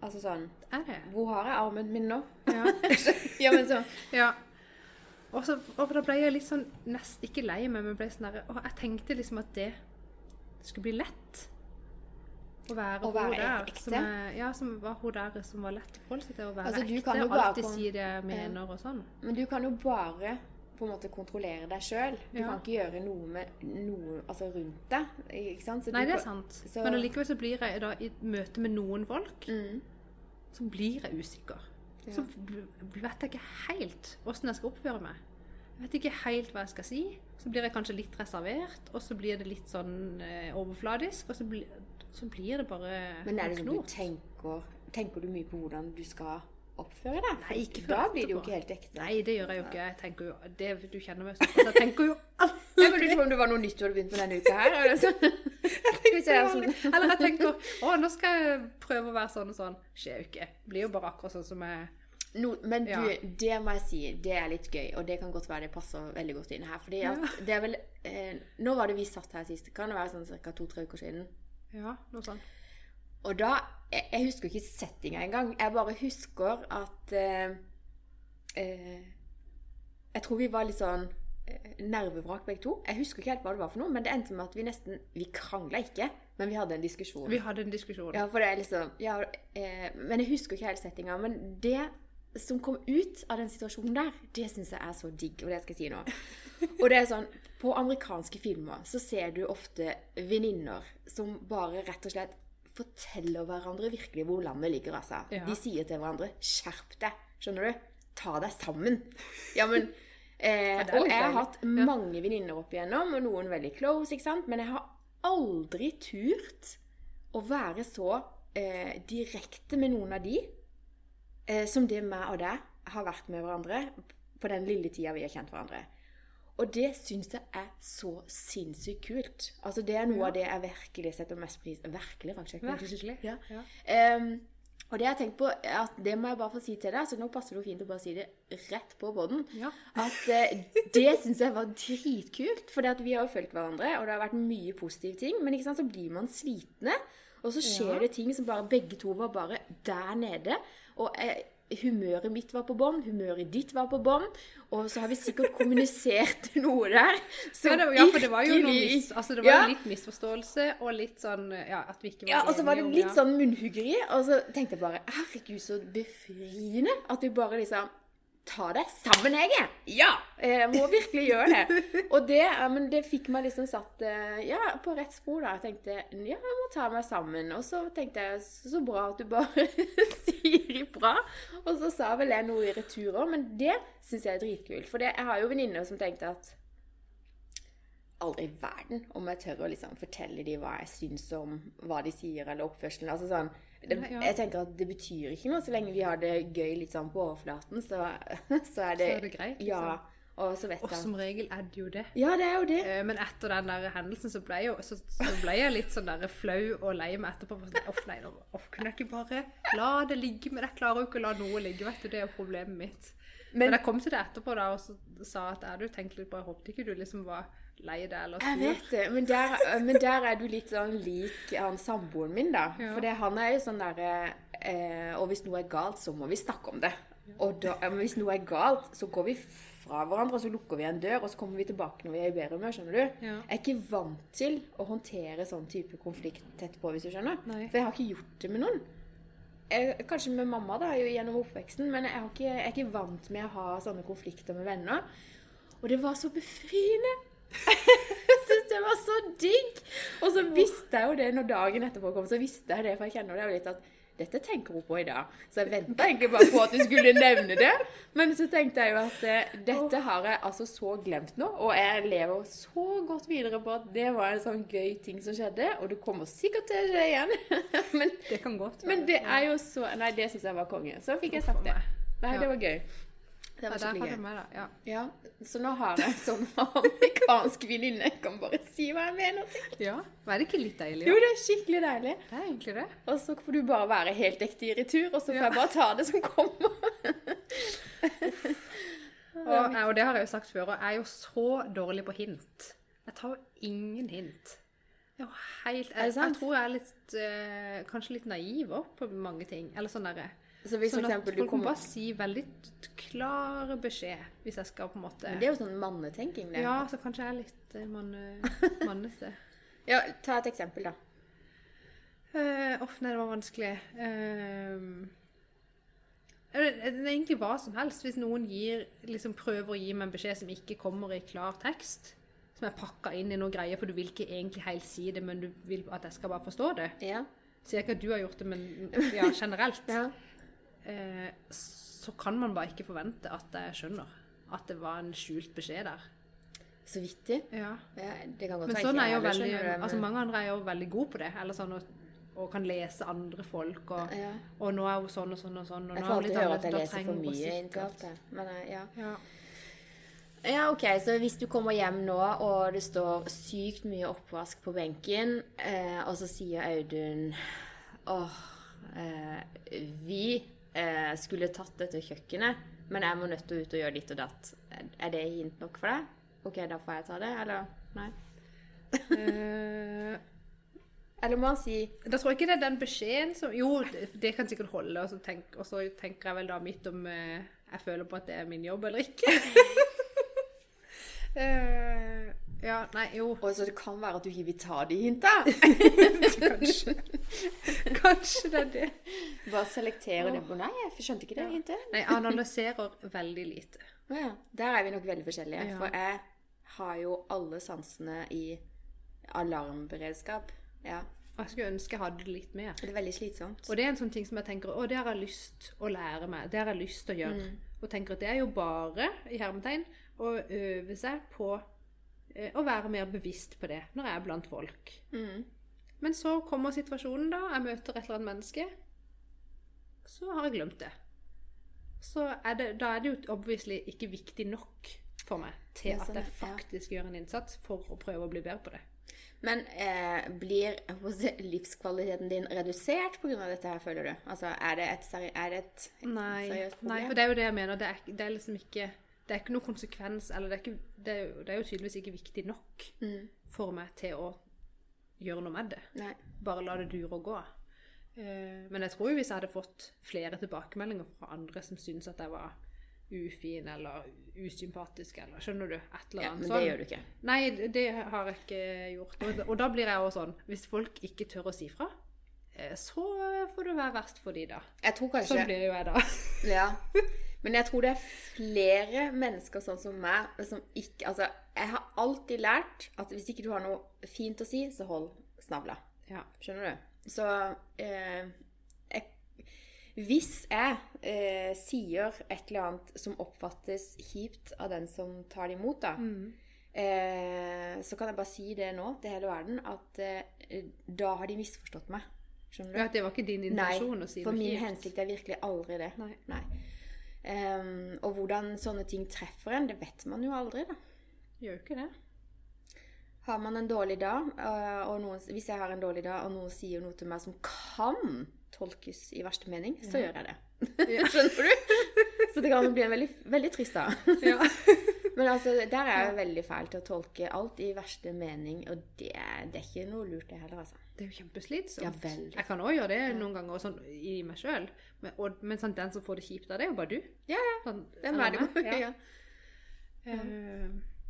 Altså sånn Er det? Hvor har jeg armen min nå? Ja. [laughs] ja, men så Ja. Og, så, og da ble jeg litt sånn Nesten ikke lei meg, men ble sånn der, og jeg tenkte liksom at det skulle bli lett. Å være, Å være der. ekte? Som er, ja, som var hun der som var lett å forholde seg til. Å være Altså, ekte og alltid si det jeg mener og sånn. Men du kan jo bare på en måte kontrollere deg sjøl. Du Ja. kan ikke gjøre noe med noe altså rundt deg. Ikke sant? Så Nei, det er sant. så- Men allikevel så blir jeg da i møte med noen folk, Mm. så blir jeg usikker. Ja. Så vet jeg ikke helt åssen jeg skal oppføre meg. Jeg vet ikke helt hva jeg skal si. Så blir jeg kanskje litt reservert, og så blir det litt sånn eh, overfladisk, og så, bli, så blir det bare Men er det sånn du tenker Tenker du mye på hvordan du skal oppføre deg? Nei, ikke Da blir det jo ikke helt ekte. Nei, det gjør jeg jo ikke. Jeg tenker jo, det, Du kjenner meg sånn. Jeg tenker jo [laughs] aldri Jeg men på om det var noe nytt du hadde begynt med denne uka her? [laughs] Er det sånn? Sånn. Eller jeg tenker [laughs] å, nå skal jeg prøve å være sånn og sånn. Skjer jo ikke. Blir jo bare akkurat sånn som jeg No, men du, Ja. det må jeg si, det er litt gøy, og det kan godt være det passer veldig godt inn her. Fordi at det er vel eh, Nå var det vi satt her sist? Kan det være sånn ca. to-tre uker siden? Ja, noe sånt. Og da Jeg, jeg husker ikke settinga engang. Jeg bare husker at eh, eh, Jeg tror vi var litt sånn eh, nervevrak begge to. Jeg husker ikke helt hva det var for noe, men det endte med at vi nesten Vi krangla ikke, men vi hadde en diskusjon. Vi hadde en diskusjon. Ja, for det er liksom ja, eh, Men jeg husker ikke helt settinga. Men det som kom ut av den situasjonen der, det syns jeg er så digg, og det skal jeg si nå. Og det er sånn På amerikanske filmer så ser du ofte venninner som bare rett og slett forteller hverandre virkelig hvor landet ligger, altså. Ja. De sier til hverandre 'skjerp deg', skjønner du? Ta deg sammen. Ja, men [laughs] eh, Og jeg har hatt mange venninner opp igjennom, og noen veldig close, ikke sant? Men jeg har aldri turt å være så eh, direkte med noen av de eh, som det meg og deg har vært med hverandre på den lille tida vi har kjent hverandre. Og det syns jeg er så sinnssykt kult. Altså Det er noe Ja. av det jeg virkelig setter mest pris Virkelig, faktisk. Virkelig. Ja. Ja. Um, Og det jeg har tenkt på, at det må jeg bare få si til deg, så nå passer det jo fint å bare si det rett på båten. Ja. At uh, det syns jeg var dritkult, for vi har jo fulgt hverandre, og det har vært mye positive ting. Men ikke sant, så blir man slitne, og så skjer det ting som bare begge to var bare der nede. Og eh, humøret mitt var på bånn, humøret ditt var på bånn, og så har vi sikkert kommunisert [laughs] noe der. Ja, det, ja, for det var jo mis, altså det var Ja. litt misforståelse, og litt sånn Ja, at vi ikke var Ja, og så var det om- litt ja. sånn munnhuggeri, og så tenkte jeg bare Herregud, så befriende at vi bare liksom Ta deg sammen, Hege! Ja! Jeg må virkelig gjøre det. [laughs] Og det, men det fikk meg liksom satt eh, ja, på rett spor. da. Jeg tenkte ja, jeg må ta meg sammen. Og så tenkte jeg så så bra at du bare [laughs] sier ifra. Og så sa vel jeg noe i retur òg, men det syns jeg er dritkult. For det, jeg har jo venninner som tenkte at aldri i verden om jeg tør å liksom fortelle dem hva jeg syns om hva de sier, eller oppførselen. Altså sånn, det, Jeg tenker at det betyr ikke noe så lenge vi har det gøy litt sånn på overflaten, så, [laughs] så er det Så er det greit, Ja. liksom. Og så vet Og jeg som regel er det jo det. Ja, det er jo det. Eh, Men etter den der hendelsen så ble, jeg jo, så, så ble jeg litt sånn der flau og lei meg etterpå. sånn, Off, nei, off, kunne jeg ikke bare la det ligge? Men jeg klarer jo ikke å la noe ligge, vet du. Det er jo problemet mitt. Men, Men jeg kom til det etterpå da, og så sa at er du tenkt litt på Jeg håpet ikke du liksom var lei deg eller jeg vet det, men der, men der er du litt sånn lik han samboeren min, da. Ja. For han er jo sånn derre eh, Og hvis noe er galt, så må vi snakke om det. Og da, hvis noe er galt, så går vi fra hverandre, og så lukker vi en dør, og så kommer vi tilbake når vi er i bedre humør, skjønner du? Ja. Jeg er ikke vant til å håndtere sånn type konflikt tett på, hvis du skjønner. Nei. For jeg har ikke gjort det med noen. Jeg, kanskje med mamma da, gjennom oppveksten, men jeg, har ikke, jeg er ikke vant med å ha sånne konflikter med venner. Og det var så befriende. [laughs] jeg synes det var så digg. Og så visste jeg jo det når dagen etterpå kom, så visste jeg det, for jeg kjenner det jo litt at dette tenker hun på i dag. Så jeg venta egentlig bare på at du skulle nevne det. Men så tenkte jeg jo at eh, dette har jeg altså så glemt nå, og jeg lever så godt videre på at det var en sånn gøy ting som skjedde, og du kommer sikkert til skje igjen. [laughs] men, Det kan godt men det er jo så Nei, det syns jeg var konge. Så fikk jeg sagt det. Nei, det var gøy. Det var skikkelig gøy. med. Ja. Ja, så nå har jeg sånn [laughs] amerikansk venninne. Jeg kan bare si hva jeg mener til. ja. Er det ikke litt deilig? Jo, det er skikkelig deilig. Det er egentlig det. Og så får du bare være helt ekte i retur, og så får Ja. jeg bare ta det som kommer. [laughs] Og, og det har jeg jo sagt før, og jeg er jo så dårlig på hint. Jeg tar jo ingen hint. Jo helt, jeg, jeg tror jeg er litt, øh, kanskje litt naiv òg på mange ting. Eller sånn derre Sånn at folk kommer bare si veldig klare beskjed hvis jeg skal på en måte Men Det er jo sånn mannetenking, det. Ja, så kanskje jeg er litt manne, [laughs] mannete. Ja, ta et eksempel, da. Uh, Uff, nei, det var vanskelig. Eh, det er egentlig hva som helst. Hvis noen gir, liksom prøver å gi meg en beskjed som ikke kommer i klar tekst, som er pakka inn i noe greier, for du vil ikke egentlig helt si det, men du vil at jeg skal bare forstå det. Ja. Sier ikke at du har gjort det, men ja, [laughs] generelt. ja. Eh, så kan man bare ikke forvente at jeg skjønner at det var en skjult beskjed der. Så vittig. Ja. Ja, det kan godt Men sånn er jo veldig, det, men- altså mange andre er jo veldig gode på det, eller sånn, og, og kan lese andre folk, og, Ja. og nå er hun sånn og sånn og sånn, og Jeg får alltid høre at jeg leser for mye inntil alt. Men eh, ja. Ja. Ja, ok, så hvis du kommer hjem nå, og det står sykt mye oppvask på benken, eh, og så sier Audun Åh, eh, vi eh, skulle tatt dette kjøkkenet, men jeg må nødt til å ut og gjøre ditt og datt. Er det hint nok for deg? Ok, da får jeg ta det, eller? Nei? Eh, [laughs] Eller må han si da tror jeg ikke det er den beskjeden som Jo, det, det kan sikkert holde, og så, tenk, og så tenker jeg vel da mitt om eh, jeg føler på at det er min jobb eller ikke. [laughs] Eh, ja, nei, jo. Og så det kan være at du ikke vil ta de hinta? [laughs] Kanskje. Kanskje det er det. Bare selektere det på Nei, jeg skjønte ikke det hintet. Nei, analyserer veldig lite. Ja. Der er vi nok veldig forskjellige. Ja. For jeg har jo alle sansene i alarmberedskap. Ja. Og jeg skulle ønske jeg hadde det litt mer. Det er veldig slitsomt. Og det er en sånn ting som jeg tenker, å, det har jeg lyst å lære meg, det har jeg lyst å gjøre. Og tenker at det er jo bare, i hermetegn, å øve seg på eh, å være mer bevisst på det når jeg er blant folk. Mm. Men så kommer situasjonen da, jeg møter et eller annet menneske, så har jeg glemt det. Så er det, da er det jo obviously ikke viktig nok for meg til at sånn, jeg ja. faktisk gjør en innsats for å prøve å bli bedre på det. Men eh, blir livskvaliteten din redusert pga. dette her, føler du? Altså, er det et, seri er det et Nei, seriøst problem? nei, for det er jo det jeg mener. Det er, det er liksom ikke Det er ikke noen konsekvens, eller det er, ikke, det er, jo, det er jo tydeligvis ikke viktig nok Mm. for meg til å gjøre noe med det. Nei. Bare la det dure og gå. Uh, men jeg tror jo hvis jeg hadde fått flere tilbakemeldinger fra andre som syntes at jeg var ufin eller usympatisk, eller skjønner du? Et eller annet. Ja, annet men sånn. det gjør du ikke. Nei, det har jeg ikke gjort. Og, og da blir jeg også sånn Hvis folk ikke tør å si fra, så får det være verst for de da. Jeg tror kanskje Sånn blir jo jeg da. [laughs] Ja. [laughs] Men jeg tror det er flere mennesker sånn som meg som ikke Altså, jeg har alltid lært at hvis ikke du har noe fint å si, så hold snavla. Ja. Skjønner du? Så eh, jeg, Hvis jeg eh, sier et eller annet som oppfattes kjipt av den som tar det imot, da, Mm. eh, så kan jeg bare si det nå til hele verden, at eh, da har de misforstått meg. Skjønner du? Ja, det var ikke din intensjon å si for min kjipt. hensikt er virkelig aldri det. Nei. Ehm, og hvordan sånne ting treffer en, det vet man jo aldri, da. Gjør jo ikke det. Har man en dårlig dag, øh, og noen, hvis jeg har en dårlig dag, og noen sier noe til meg som kan tolkes i verste mening, så gjør jeg det. [laughs] Skjønner du? Så det kan bli en veldig, veldig trist dag. Ja. [laughs] Men altså, der er jeg veldig feil til å tolke alt i verste mening, og det, det er ikke noe lurt, det heller, altså. Det er jo kjempeslitsomt. Ja, veldig. Jeg kan òg gjøre det noen ganger sånn, i meg sjøl. Men, og- men sånn, den som får det kjipt av det, er jo bare du. Ja, ja. Sånn, Det er det jo? [laughs] ja. Ja. Uh,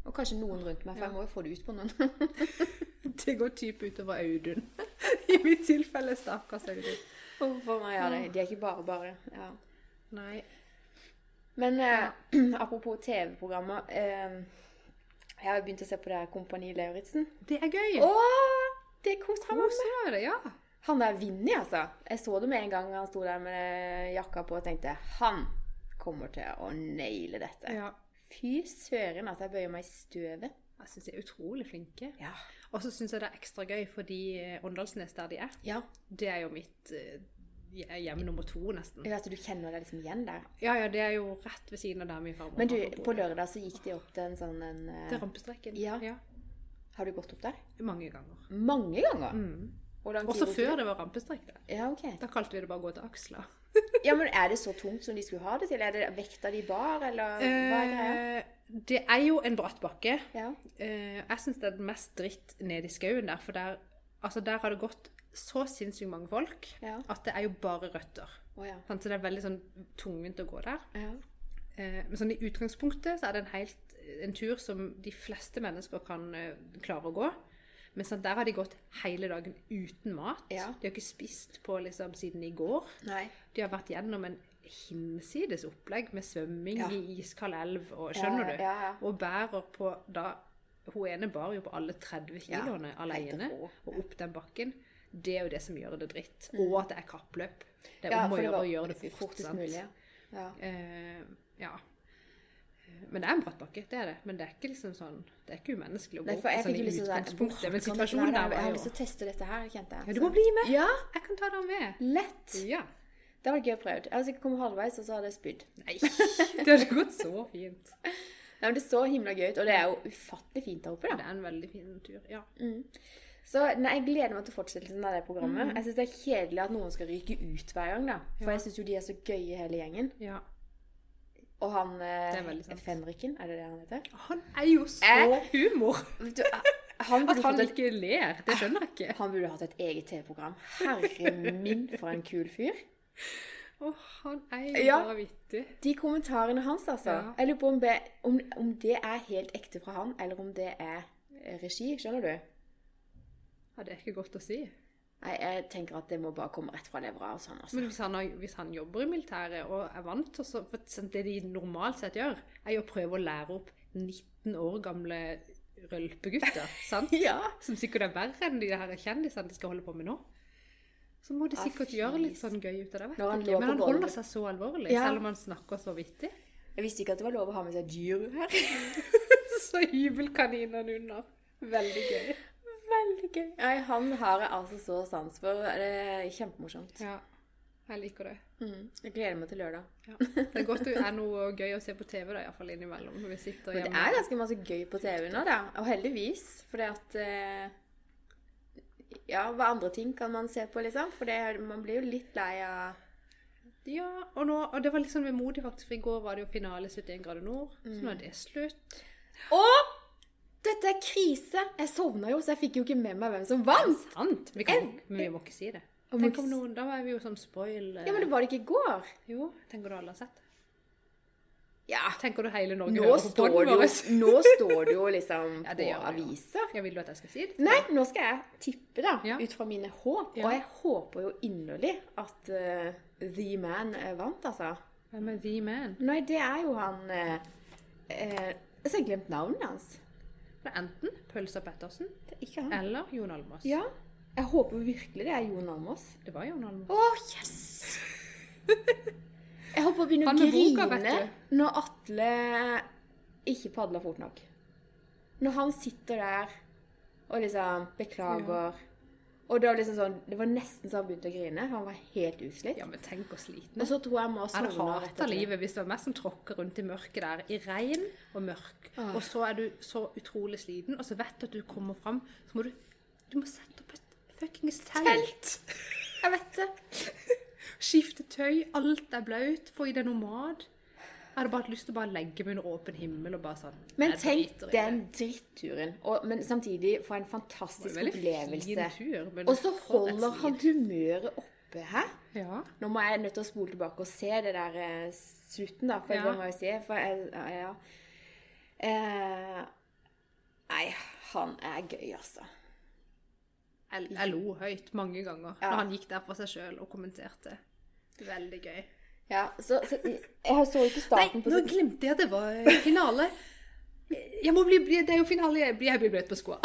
Og kanskje noen rundt meg, for jeg må jo få det ut på noen. [laughs] det går type utover Audun. [laughs] I mitt tilfelle stakkars Audun. For meg, ja, det, de er ikke bare bare. Ja. Nei. Men eh, [clears throat] apropos TV-programmer eh, Jeg har begynt å se på det her Kompani Lauritzen. Det er gøy. Åh, Det koser meg. Koser deg med ja. Han der vinner, altså. Jeg så det med en gang han sto der med jakka på og tenkte han kommer til å naile dette. ja. Fy søren at jeg bøyer meg i støvet. Jeg syns de er utrolig flinke. Ja. Og så syns jeg det er ekstra gøy fordi eh, Åndalsnes, der de er, ja. det er jo mitt eh, hjem nummer to, nesten. Ja, Så du kjenner deg liksom igjen der. Ja, ja, det er jo rett ved siden av der min farmor Men du, på lørdag så gikk de opp til en sånn en eh, er rampestreken. Ja. ja. Har du gått opp der? Mange ganger. Mange ganger? Mm. Også før det var rampestrek Da. Ja, okay. Da kalte vi det bare å gå til aksla. [laughs] Ja, men Er det så tungt som de skulle ha det til? Er det vekta de bar, eller hva er greia? Eh, det er jo en bratt bakke. Ja. Eh, jeg syns det er mest dritt nede i skauen der, for der, altså der har det gått så sinnssykt mange folk Ja. at det er jo bare røtter. Oh, ja. Så det er veldig sånn tungvint å gå der. ja. Eh, men sånn i utgangspunktet så er det en, helt, en tur som de fleste mennesker kan eh, klare å gå. Men sånn, der har de gått hele dagen uten mat. De har ikke spist på liksom siden i går. Nei. De har vært gjennom en hinsides opplegg med svømming i iskald elv, og skjønner Ja, du? Og bærer på da Hun ene bar jo på alle 30 kiloene alene, og opp den bakken. Det er jo det som gjør det dritt. Og at det er kappløp. Det er Mm. Ja, om å gjøre å gjøre det fort. fortest sant? mulig. Ja. Ja. Eh, ja. Eh, Men det er en bratt bakke, det er det. Men det er ikke liksom sånn Det er ikke umenneskelig å gå for jeg sånn fikk i utgangspunktet. utgangspunktet. Men situasjonen der Jeg har lyst til å teste dette her, kjente jeg. Ja, du må bli med! Ja, Jeg kan ta deg med. lett. Ja. Det var gøy å prøve. Jeg hadde sikkert kommet halvveis, og så hadde jeg spydd. Nei, det hadde gått så fint. Nei, men Det så himla gøy ut, og det er jo ufattelig fint der oppe. Det er en veldig fin tur. Ja. Så nei, jeg gleder meg til fortsettelsen av det programmet. Mm. Jeg syns det er kjedelig at noen skal ryke ut hver gang, da. For Ja. jeg syns jo de er så gøye, hele gjengen. ja. Og han eh, er. Fenriken, er det det han heter? Han er jo så Eh? humor! Du, han At han et, ikke ler, det skjønner jeg ikke. han burde hatt et eget TV-program. Herre min, for en kul fyr. Å, han er jo Ja. bare vittig. De kommentarene hans, altså. Ja. Jeg lurer på om det, om, om det er helt ekte fra han, eller om det er eh, regi. Skjønner du? Ja, det er ikke godt å si. Nei, jeg tenker at det må bare komme rett fra levra og sånn, altså. Men hvis han, har, hvis han jobber i militæret og er vant til For sånn, det de normalt sett gjør, er jo å prøve å lære opp 19 år gamle rølpegutter, [laughs] sant? Ja. Som sikkert er verre enn de her kjendisene de skal holde på med nå. Så må de sikkert ah, gjøre litt sånn gøy ut av det. vet han ikke. Men han holder gulvet. seg så alvorlig, Ja. selv om han snakker så vittig. Jeg visste ikke at det var lov å ha med seg dyr her. [laughs] Så hybelkaninene under. Veldig gøy. Veldig gøy. Nei, han har jeg altså så sans for. Det er kjempemorsomt. Ja, jeg liker det. Mm. Jeg gleder meg til lørdag. Ja. Det er godt det er noe gøy å se på TV da, iallfall innimellom. Når vi sitter Men det er ganske masse gøy på TV nå, da. Og heldigvis. For det at eh, ja, hva andre ting kan man se på, liksom? For det, man blir jo litt lei av Ja, og, nå, og det var litt sånn vemodig faktisk, for i går var det jo finale 71 grader nord, så nå er det slutt. Og dette er krise! Jeg sovna jo, så jeg fikk jo ikke med meg hvem som vant. Sant? Vi kan, men vi må ikke si det. Tenk om noen, da er vi jo sånn spoil... eh, Ja, men det var det ikke i går. Jo, tenker du alle har sett det? Ja. Tenker du hele Norge Nå hører på står, podden vår? nå står det jo liksom [laughs] Ja, det på aviser. Ja, vil du at jeg skal si det? Nei, nå skal jeg tippe, da, Ja. ut fra mine håp. Ja. Og jeg håper jo inderlig at uh, The Man eh, vant, altså. Hvem er The Man? Nei, det er jo han uh, uh, Så har jeg glemt navnet hans. Det er enten Pølsa Pettersen er eller Jon Almaas. Ja. Jeg håper virkelig det er Jon Almaas. Det var Jon Almaas. Å, yes! [laughs] Jeg holdt på å begynne å boka, grine når Atle ikke padla fort nok. Når han sitter der og liksom beklager. Og var liksom sånn Det var nesten så han begynte å grine. Han var helt utslitt. Ja, men tenk hvor sliten. Og så tror jeg sovne rett hata etter. livet hvis det var meg som tråkker rundt i mørket der, i regn og mørk. Ah. Og så er du så utrolig sliten, og så vet du at du kommer fram, så må du Du må sette opp et fuckings telt. Jeg vet det. [laughs] Skifte tøy, alt er blaut, få i deg noe mat. Jeg hadde bare lyst til å bare legge meg under åpen himmel og bare sånn Men tenk den dritturen. Og, men samtidig få en Det var fantastisk en opplevelse. fin tur. men Og så holder han humøret oppe her. Ja. Nå må jeg nødt til å spole tilbake og se det der eh, slutten, da. For Ja. det må jeg si. For jeg, ja, ja. Eh, nei, han er gøy, altså. Jeg, jeg lo høyt mange ganger Ja. når han gikk der for seg sjøl og kommenterte. Veldig gøy. Ja, så, så Jeg så ikke starten på nå glemte jeg at det var eh, finale. Jeg må bli, Det er jo finale. Jeg blir, jeg blir bløt på skoa.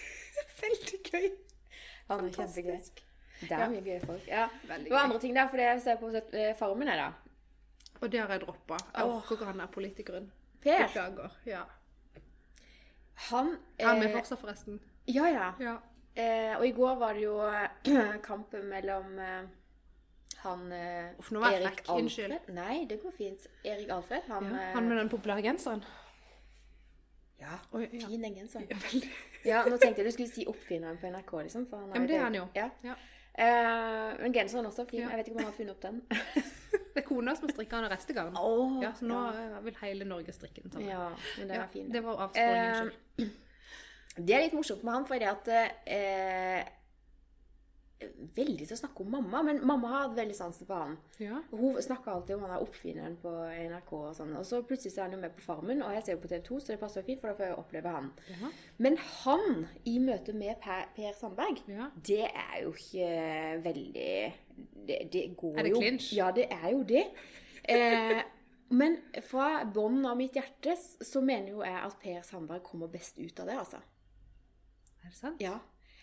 [laughs] Veldig gøy. Er kjempegøy. Fantastisk. Det er mye gøye folk. Ja. Veldig Det var andre ting der, for det jeg ser på eh, Farmen, her, da. Og det har jeg droppa. Jeg orker ikke han der politikeren. Per, Beklager. Ja. han Er han med eh, fortsatt, forresten? Ja, ja. Ja. Eh, og i går var det jo [clears throat] kampen mellom eh, han eh, Uff, nå var jeg frekk. Unnskyld. Nei, det går fint. Erik Alfred, han, ja. eh, Han med den populære genseren? Ja, Oi, ja. fin den genseren. Ja, [laughs] nå tenkte jeg du skulle si oppfinneren på NRK, liksom. For han Ja, men det er han jo. Ja. Ja. Uh, men genseren også fin. Jeg vet ikke om han har funnet opp den. [laughs] Det er kona som har strikka den neste gang. Åh, Ja, så nå eh, vil hele Norge strikke den sammen. ja, men den er fin. det var avsporingen. Eh, Unnskyld. [clears throat] Det er litt morsomt med han, fordi at eh, Veldig til å snakke om mamma, men mamma har hatt veldig sansen for han. Ja. Hun snakker alltid om han er oppfinneren på NRK og sånn. Og så plutselig så er han jo med på Farmen, og jeg ser jo på TV 2, så det passer jo fint, for da får jeg oppleve han. Ja. Men han, i møte med Per, per Sandberg, Ja. det er jo ikke veldig Det, det går Er det jo clinch? Ja, det er jo det. Eh, men fra bånden av mitt hjerte så mener jo jeg at Per Sandberg kommer best ut av det, altså. Er det sant? Ja.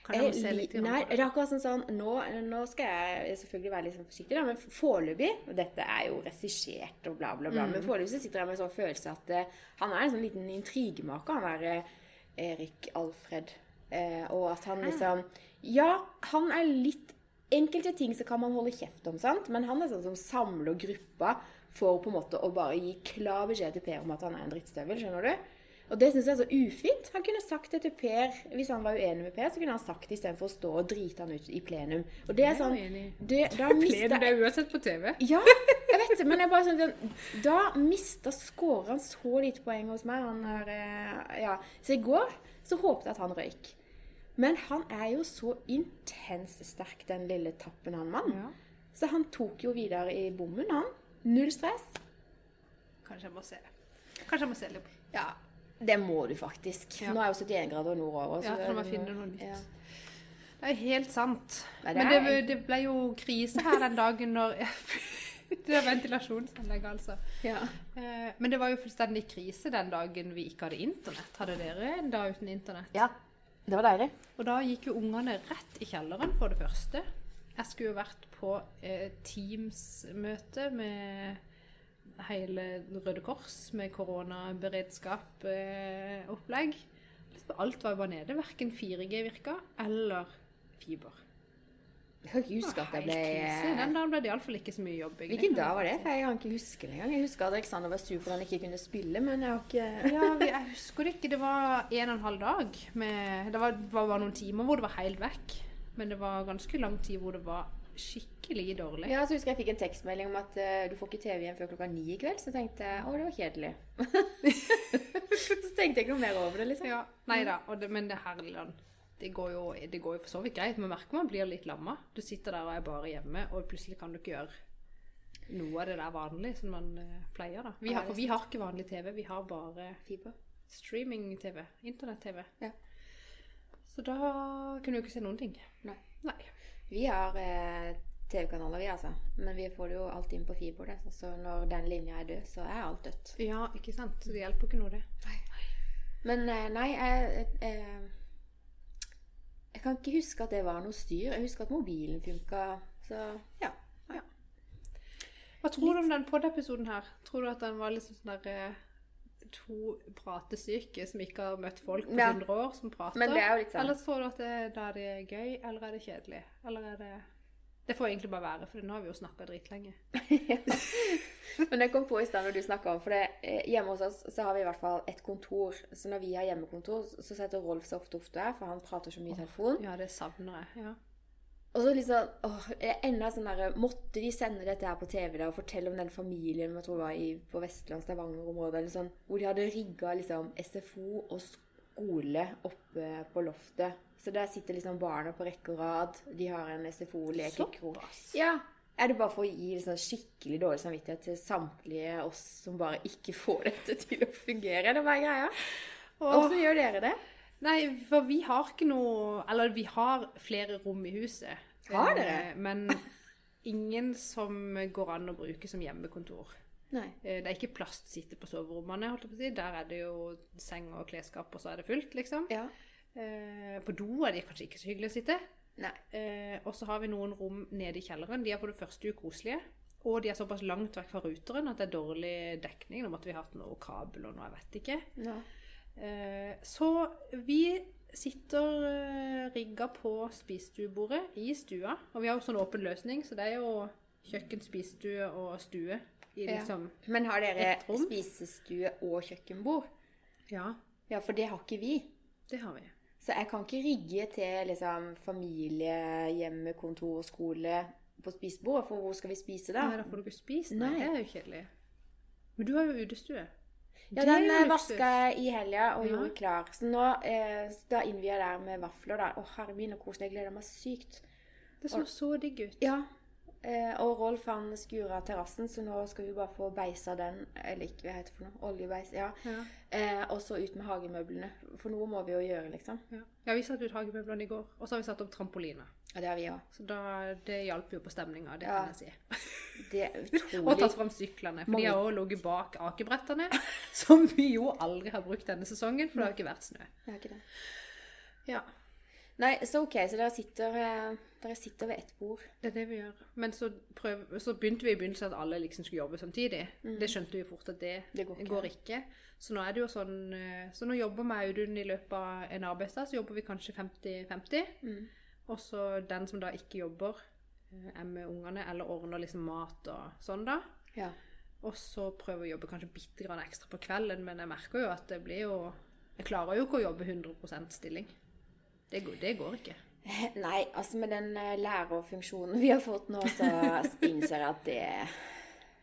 Jeg Nei, det er akkurat sånn sånn nå, nå skal jeg selvfølgelig være litt sånn forsiktig, da, men foreløpig Og dette er jo regissert og bla, bla, bla. Mm. Men foreløpig så sitter jeg med en sånn følelse at uh, han er en sånn liten intrigemaker, han der uh, Erik Alfred. Uh, og at han liksom Ja, han er litt Enkelte ting så kan man holde kjeft om, sant? men han er sånn som samler gruppa for på en måte å bare gi klar beskjed til Per om at han er en drittstøvel. Skjønner du? Og det syns jeg er så ufint. Han kunne sagt det til Per hvis han var uenig med Per. så kunne han sagt det istedenfor å stå og drite han ut i plenum. Og det er sånn det, [laughs] Da mister, mista det er uansett på TV. Ja, jeg vet det, men jeg bare sånn Da mista skårer han så lite poeng hos meg. Han er, eh, ja. Så i går så håpet jeg at han røyk. Men han er jo så intenst sterk, den lille tappen han mann. Ja. Så han tok jo videre i bommen, han. Null stress. Kanskje jeg må se det. Kanskje jeg må se litt Ja, det må du faktisk. Ja. Nå er jo 71 grader nordover. Så Ja, må jeg finne noe nytt. Ja. Det er helt sant. Nei, det Men det, det ble jo krise her den dagen når [laughs] Det er ventilasjonsanlegg, altså. Ja. Eh, Men det var jo fullstendig krise den dagen vi ikke hadde internett. Hadde dere en dag uten internett? ja. Det var deilig. Og da gikk jo ungene rett i kjelleren, for det første. Jeg skulle jo vært på eh, Teams-møte med hele Røde Kors, med koronaberedskap-opplegg. Alt var bare nede. Verken 4G virka, eller fiber. Jeg kan ikke huske at jeg ble krise. Den dagen ble det iallfall ikke så mye jobbing. Hvilken dag var det? For jeg kan ikke huske det engang. Jeg husker at Alexander var sur for han ikke kunne spille, men jeg har ikke Ja, jeg husker det ikke. Det var en og en halv dag. Med, det var, var bare noen timer hvor det var helt vekk. Men det var ganske lang tid hvor det var skikkelig dårlig. Ja, så husker jeg fikk en tekstmelding om at uh, du får ikke TV igjen før klokka ni i kveld. Så tenkte jeg å, det var kjedelig. [laughs] så tenkte jeg ikke noe mer over det, liksom. Ja, nei da, men det her Lilland, det går, jo, det går jo for så vidt greit. Man merker man blir litt lamma. Du sitter der og er bare hjemme, og plutselig kan du ikke gjøre noe av det der vanlig som man uh, pleier. da. Vi har, for vi har ikke vanlig TV, vi har bare Fiber. streaming-TV. Internett-TV. Ja. Så da kunne du ikke se noen ting. Nei. Nei. Vi har eh, TV-kanaler, vi, altså. Men vi får det jo alltid inn på fiber. Det. Så når den linja er død, så er alt dødt. Ja, ikke sant? Så det hjelper ikke noe, det. Men eh, nei, jeg, jeg, jeg kan ikke huske at det var noe styr. Jeg husker at mobilen funka. Så ja. Hva tror du om den pod-episoden her? Tror du at den var liksom sånn der eh, to pratesyke som ikke har møtt folk på Ja. 100 år, som prater? Er sånn Eller tror du at det, da er det gøy, eller er det kjedelig? Eller er det Det får egentlig bare være, for nå har vi jo snakka dritlenge. [laughs] Men jeg kom på i stad når du snakka om For det, eh, hjemme hos oss så har vi i hvert fall et kontor. Så når vi har hjemmekontor, så setter Rolf seg ofte opp der, for han prater så mye i telefon. Ja, det savner jeg. ja. Og så liksom åh, enda sånn der, Måtte de sende dette her på TV da, og fortelle om den familien jeg tror var i, på Vestland, Stavanger-området, eller sånn, hvor de hadde rigga liksom, SFO og skole oppe på loftet. Så der sitter liksom barna på rekke og rad. De har en SFO-lekekro. Såpass. Ja. Er det bare for å gi liksom skikkelig dårlig samvittighet til samtlige oss som bare ikke får dette til å fungere? Er bare greia? Åssen gjør dere det? Nei, for vi har ikke noe Eller vi har flere rom i huset. Har Eh, dere? Men ingen som går an å bruke som hjemmekontor. Nei. Eh, Det er ikke plass til å sitte på soverommene. holdt jeg på å si. Der er det jo seng og klesskap, og så er det fullt, liksom. Ja. Eh, På do er det kanskje ikke så hyggelig å sitte. Nei. Eh, og så har vi noen rom nede i kjelleren. De er for det første ukoselige. Og de er såpass langt vekk fra ruteren at det er dårlig dekning. Nå måtte vi hatt noe kabel og noe, jeg vet ikke. Ja. Eh, så vi sitter eh, rigga på spisestuebordet i stua. Og vi har jo sånn åpen løsning, så det er jo kjøkken, spisestue og stue. I Ja. liksom Men har dere spisestue og kjøkkenbord? Ja, Ja, for det har ikke vi. det har vi. Så jeg kan ikke rigge til liksom familie, hjemme, kontor, skole på spisebordet, for hvor skal vi spise da? Nei, da får du ikke spist. Nei. det er jo kjedelig. Men du har jo utestue. Ja, den eh, vaska jeg i helga og Ja. gjorde klar. Så nå eh, da innvier jeg der med vafler. da. Å, herre min, og koselig. Jeg gleder meg sykt. Det så så digg ut. Ja. Eh, og Rolf han skura terrassen, så nå skal vi bare få beisa den. Eller ikke, hva heter det for noe? Oljebeis. Ja. Ja. Eh, og så ut med hagemøblene. For noe må vi jo gjøre, liksom. Ja. ja, vi satte ut hagemøblene i går, og så har vi satt opp trampoline. Ja, det har vi òg. Så da, det hjalp jo på stemninga, det Ja. kan jeg si. Det er [laughs] utrolig. Og tatt fram syklene. For Mange- de har også ligget bak akebrettene, [laughs] som vi jo aldri har brukt denne sesongen, for det har ikke vært snø. Det har ikke det. Ja, Nei, så ok, så dere sitter, eh, dere sitter ved ett bord. det er det vi gjør. Men så, prøv, så begynte vi i begynnelsen at alle liksom skulle jobbe samtidig. Det skjønte vi fort at det, Mm. Det går ikke. går ikke. Så nå er det jo sånn eh, Så nå jobber vi Audun i løpet av en arbeidsdag, så jobber vi kanskje 50-50. Mm. Og så den som da ikke jobber, eh, er med ungene eller ordner liksom mat og sånn, da. Ja. Og så prøver vi å jobbe kanskje bitte grann ekstra på kvelden, men jeg merker jo at det blir jo Jeg klarer jo ikke å jobbe 100% stilling. Det går, det går ikke. [laughs] Nei, altså med den eh, lærerfunksjonen vi har fått nå, så [laughs] innser jeg at det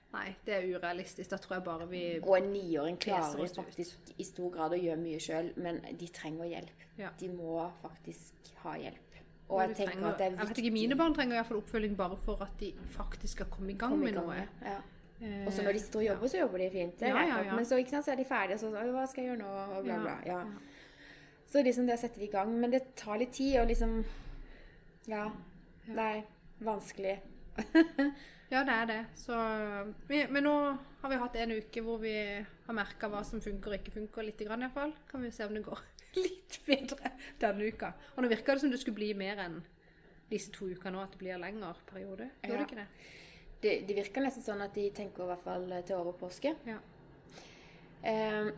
Nei, det er urealistisk. Da tror jeg bare vi Og en niåring klarer faktisk i stor grad å gjøre mye sjøl, men de trenger hjelp. Ja. De må faktisk ha hjelp. Og jeg tenker trenger- at det er Jeg vet ikke, Mine barn trenger iallfall oppfølging bare for at de faktisk skal komme i gang komme med i gang noe. Ja. Eh, Og så når de sitter og jobber, så jobber de fint. Ja, ja, ja. Men så, sant, så er de ferdige, og så sånn Hva skal jeg gjøre nå? Og bla, Ja, bla. Ja. Så liksom det setter vi i gang. Men det tar litt tid, og liksom Ja. Nei. Vanskelig. [laughs] Ja, det er det. Så, vi, men nå har vi hatt en uke hvor vi har merka hva som funker og ikke funker, litt grann iallfall. Kan vi se om det går [laughs] litt bedre denne uka. Og nå virker det som det skulle bli mer enn disse to ukene nå, at det blir lengre periode. Gjør Ja. det ikke det? Det, det virker nesten sånn at de tenker i hvert fall til over påske. Ja. Eh,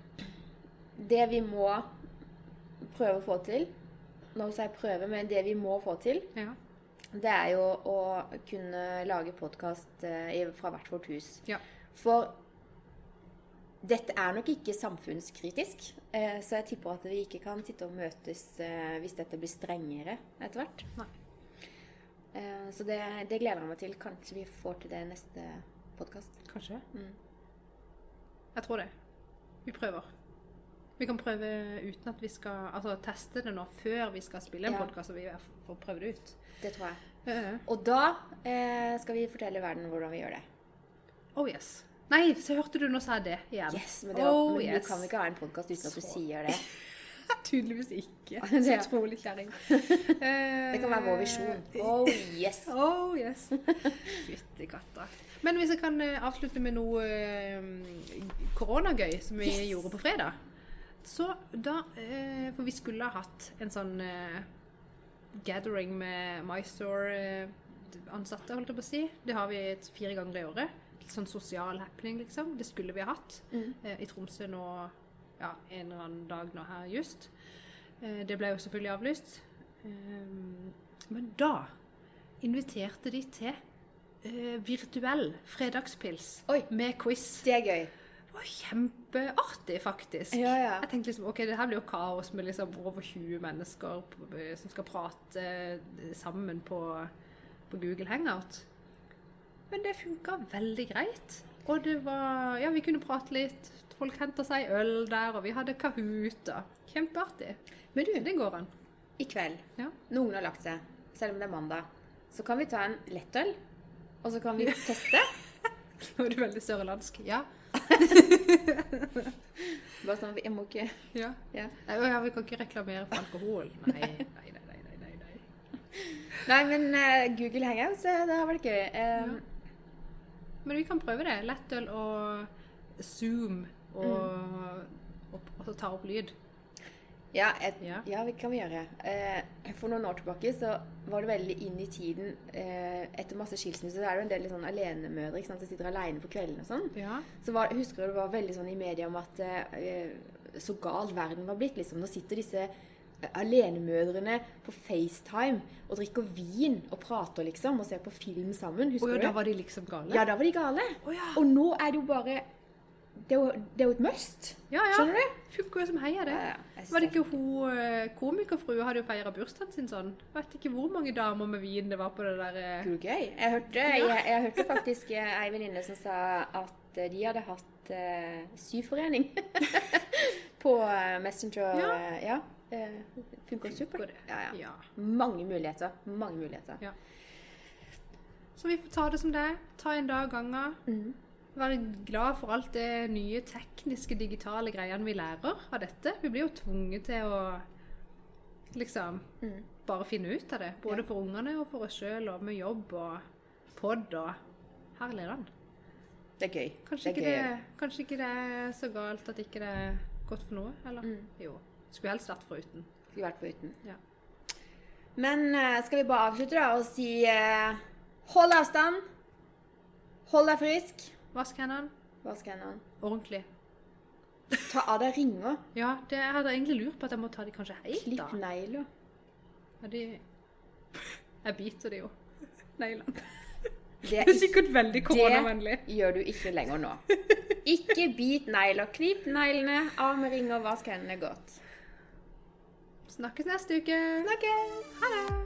det vi må prøve å få til Nå sier jeg prøve, men det vi må få til, Ja. det er jo å kunne lage podkast fra hvert vårt hus. ja. For dette er nok ikke samfunnskritisk, eh, så jeg tipper at vi ikke kan sitte og møtes eh, hvis dette blir strengere etter hvert. Nei. Eh, så det, det gleder jeg meg til. Kanskje vi får til det neste podkast. Kanskje. Mm. Jeg tror det. Vi prøver. Vi kan prøve uten at vi skal Altså teste det nå før vi skal spille en Ja. podkast, så vi får prøve det ut. Det tror jeg. Eh, Og da eh, skal vi fortelle verden hvordan vi gjør det. Oh yes. Nei, så hørte du nå sa jeg det igjen. Yes, Men, det var, oh, men yes. du kan ikke ha en podkast uten at du sier det. [laughs] Tydeligvis ikke. Så utrolig kjerring. [laughs] Det kan være vår visjon. Oh yes. [laughs] Oh yes. Fytti katta. Men hvis jeg kan eh, avslutte med noe eh, koronagøy som vi Yes. gjorde på fredag. Så da eh, For vi skulle ha hatt en sånn eh, gathering med MyStore-ansatte, holdt jeg på å si. Det har vi et, fire ganger i året. Litt sånn sosial happening, liksom. Det skulle vi ha hatt Mm. eh, i Tromsø nå ja, en eller annen dag nå her just. Eh, det ble jo selvfølgelig avlyst. Men da inviterte de til eh, virtuell fredagspils Oi. med quiz. Det er gøy. Det var kjempeartig, faktisk. Ja, ja. Jeg tenkte liksom, ok, det her blir jo kaos med liksom over 20 mennesker på- som skal prate sammen på, på Google Hangout. Men det funka veldig greit. Og det var Ja, vi kunne prate litt. Folk henta seg øl der, og vi hadde Kahoot. Kjempeartig. Men du, det går an. i kveld, Ja. når har lagt seg, selv om det er mandag, så kan vi ta en lettøl, og så kan vi teste. [laughs] Nå er du veldig sørlandsk. Ja. [laughs] Bare sånn, jeg må ikke ja. Ja. Nei, ja, vi kan ikke reklamere for alkohol. Nei, nei, nei, nei, nei, nei, nei. Nei, men uh, Google Hangouts, eh, det har vært gøy. Um, Ja. Men vi kan prøve det. Lettøl og Zoom og, og, og og ta opp lyd. Ja, et, Ja. ja. det kan vi gjøre. Eh, for noen år tilbake så var det veldig inn i tiden eh, Etter masse skilsmisser er det jo en del sånn alenemødre ikke sant, som sitter alene på kvelden og sånn. Ja. Så var, husker du det var veldig sånn i media om at eh, så gal verden var blitt. liksom. Nå sitter disse eh, alenemødrene på FaceTime og drikker vin og prater, liksom, og ser på film sammen. Husker oh, ja, du da var de liksom gale? Ja, da var de gale. Oh, ja. Og nå er det jo bare Det er jo, det er jo et must. ja, ja. Skjønner du? Jo som heia, det. Ja, ja, Var det ikke hun eh, komikerfrue hadde jo feira bursdagen sin sånn? Jeg vet ikke hvor mange damer med vin det var på det der eh, Gud, gøy. Jeg hørte, jeg, jeg hørte faktisk eh, ei venninne som sa at de hadde hatt uh, syforening [laughs] på Messenger. Ja. ja. Uh, funker supert. Ja, ja. Ja. Mange muligheter. Mange muligheter. Ja. Så vi får ta det som det er. Ta en dag av gangen. Mhm. Være glad for alt det nye tekniske, digitale greiene vi lærer av dette. Vi blir jo tvunget til å liksom mm. bare finne ut av det. Både Ja. for ungene og for oss sjøl, og med jobb og pod og Herlig land. Det er gøy. Kanskje, det ikke er det, gøy. kanskje ikke det er så galt at ikke det er godt for noe? Eller? Mm. Jo. Skulle helst vært foruten. Skulle vært foruten. Ja. Men eh, skal vi bare avslutte da og si eh, hold avstand. Hold deg frisk. Vask hendene Vask hendene. ordentlig. Ta av deg ringer. Ja, det jeg hadde egentlig lurt på at jeg må ta de kanskje helt, da. Klipp negler. Ja, de Jeg biter de jo. Neglene. Det Det er er sikkert veldig koronavennlig. gjør du ikke lenger nå. Ikke bit negler. Knip neglene, av med ringer, vask hendene godt. Snakkes neste uke. Snakkes! Ha det.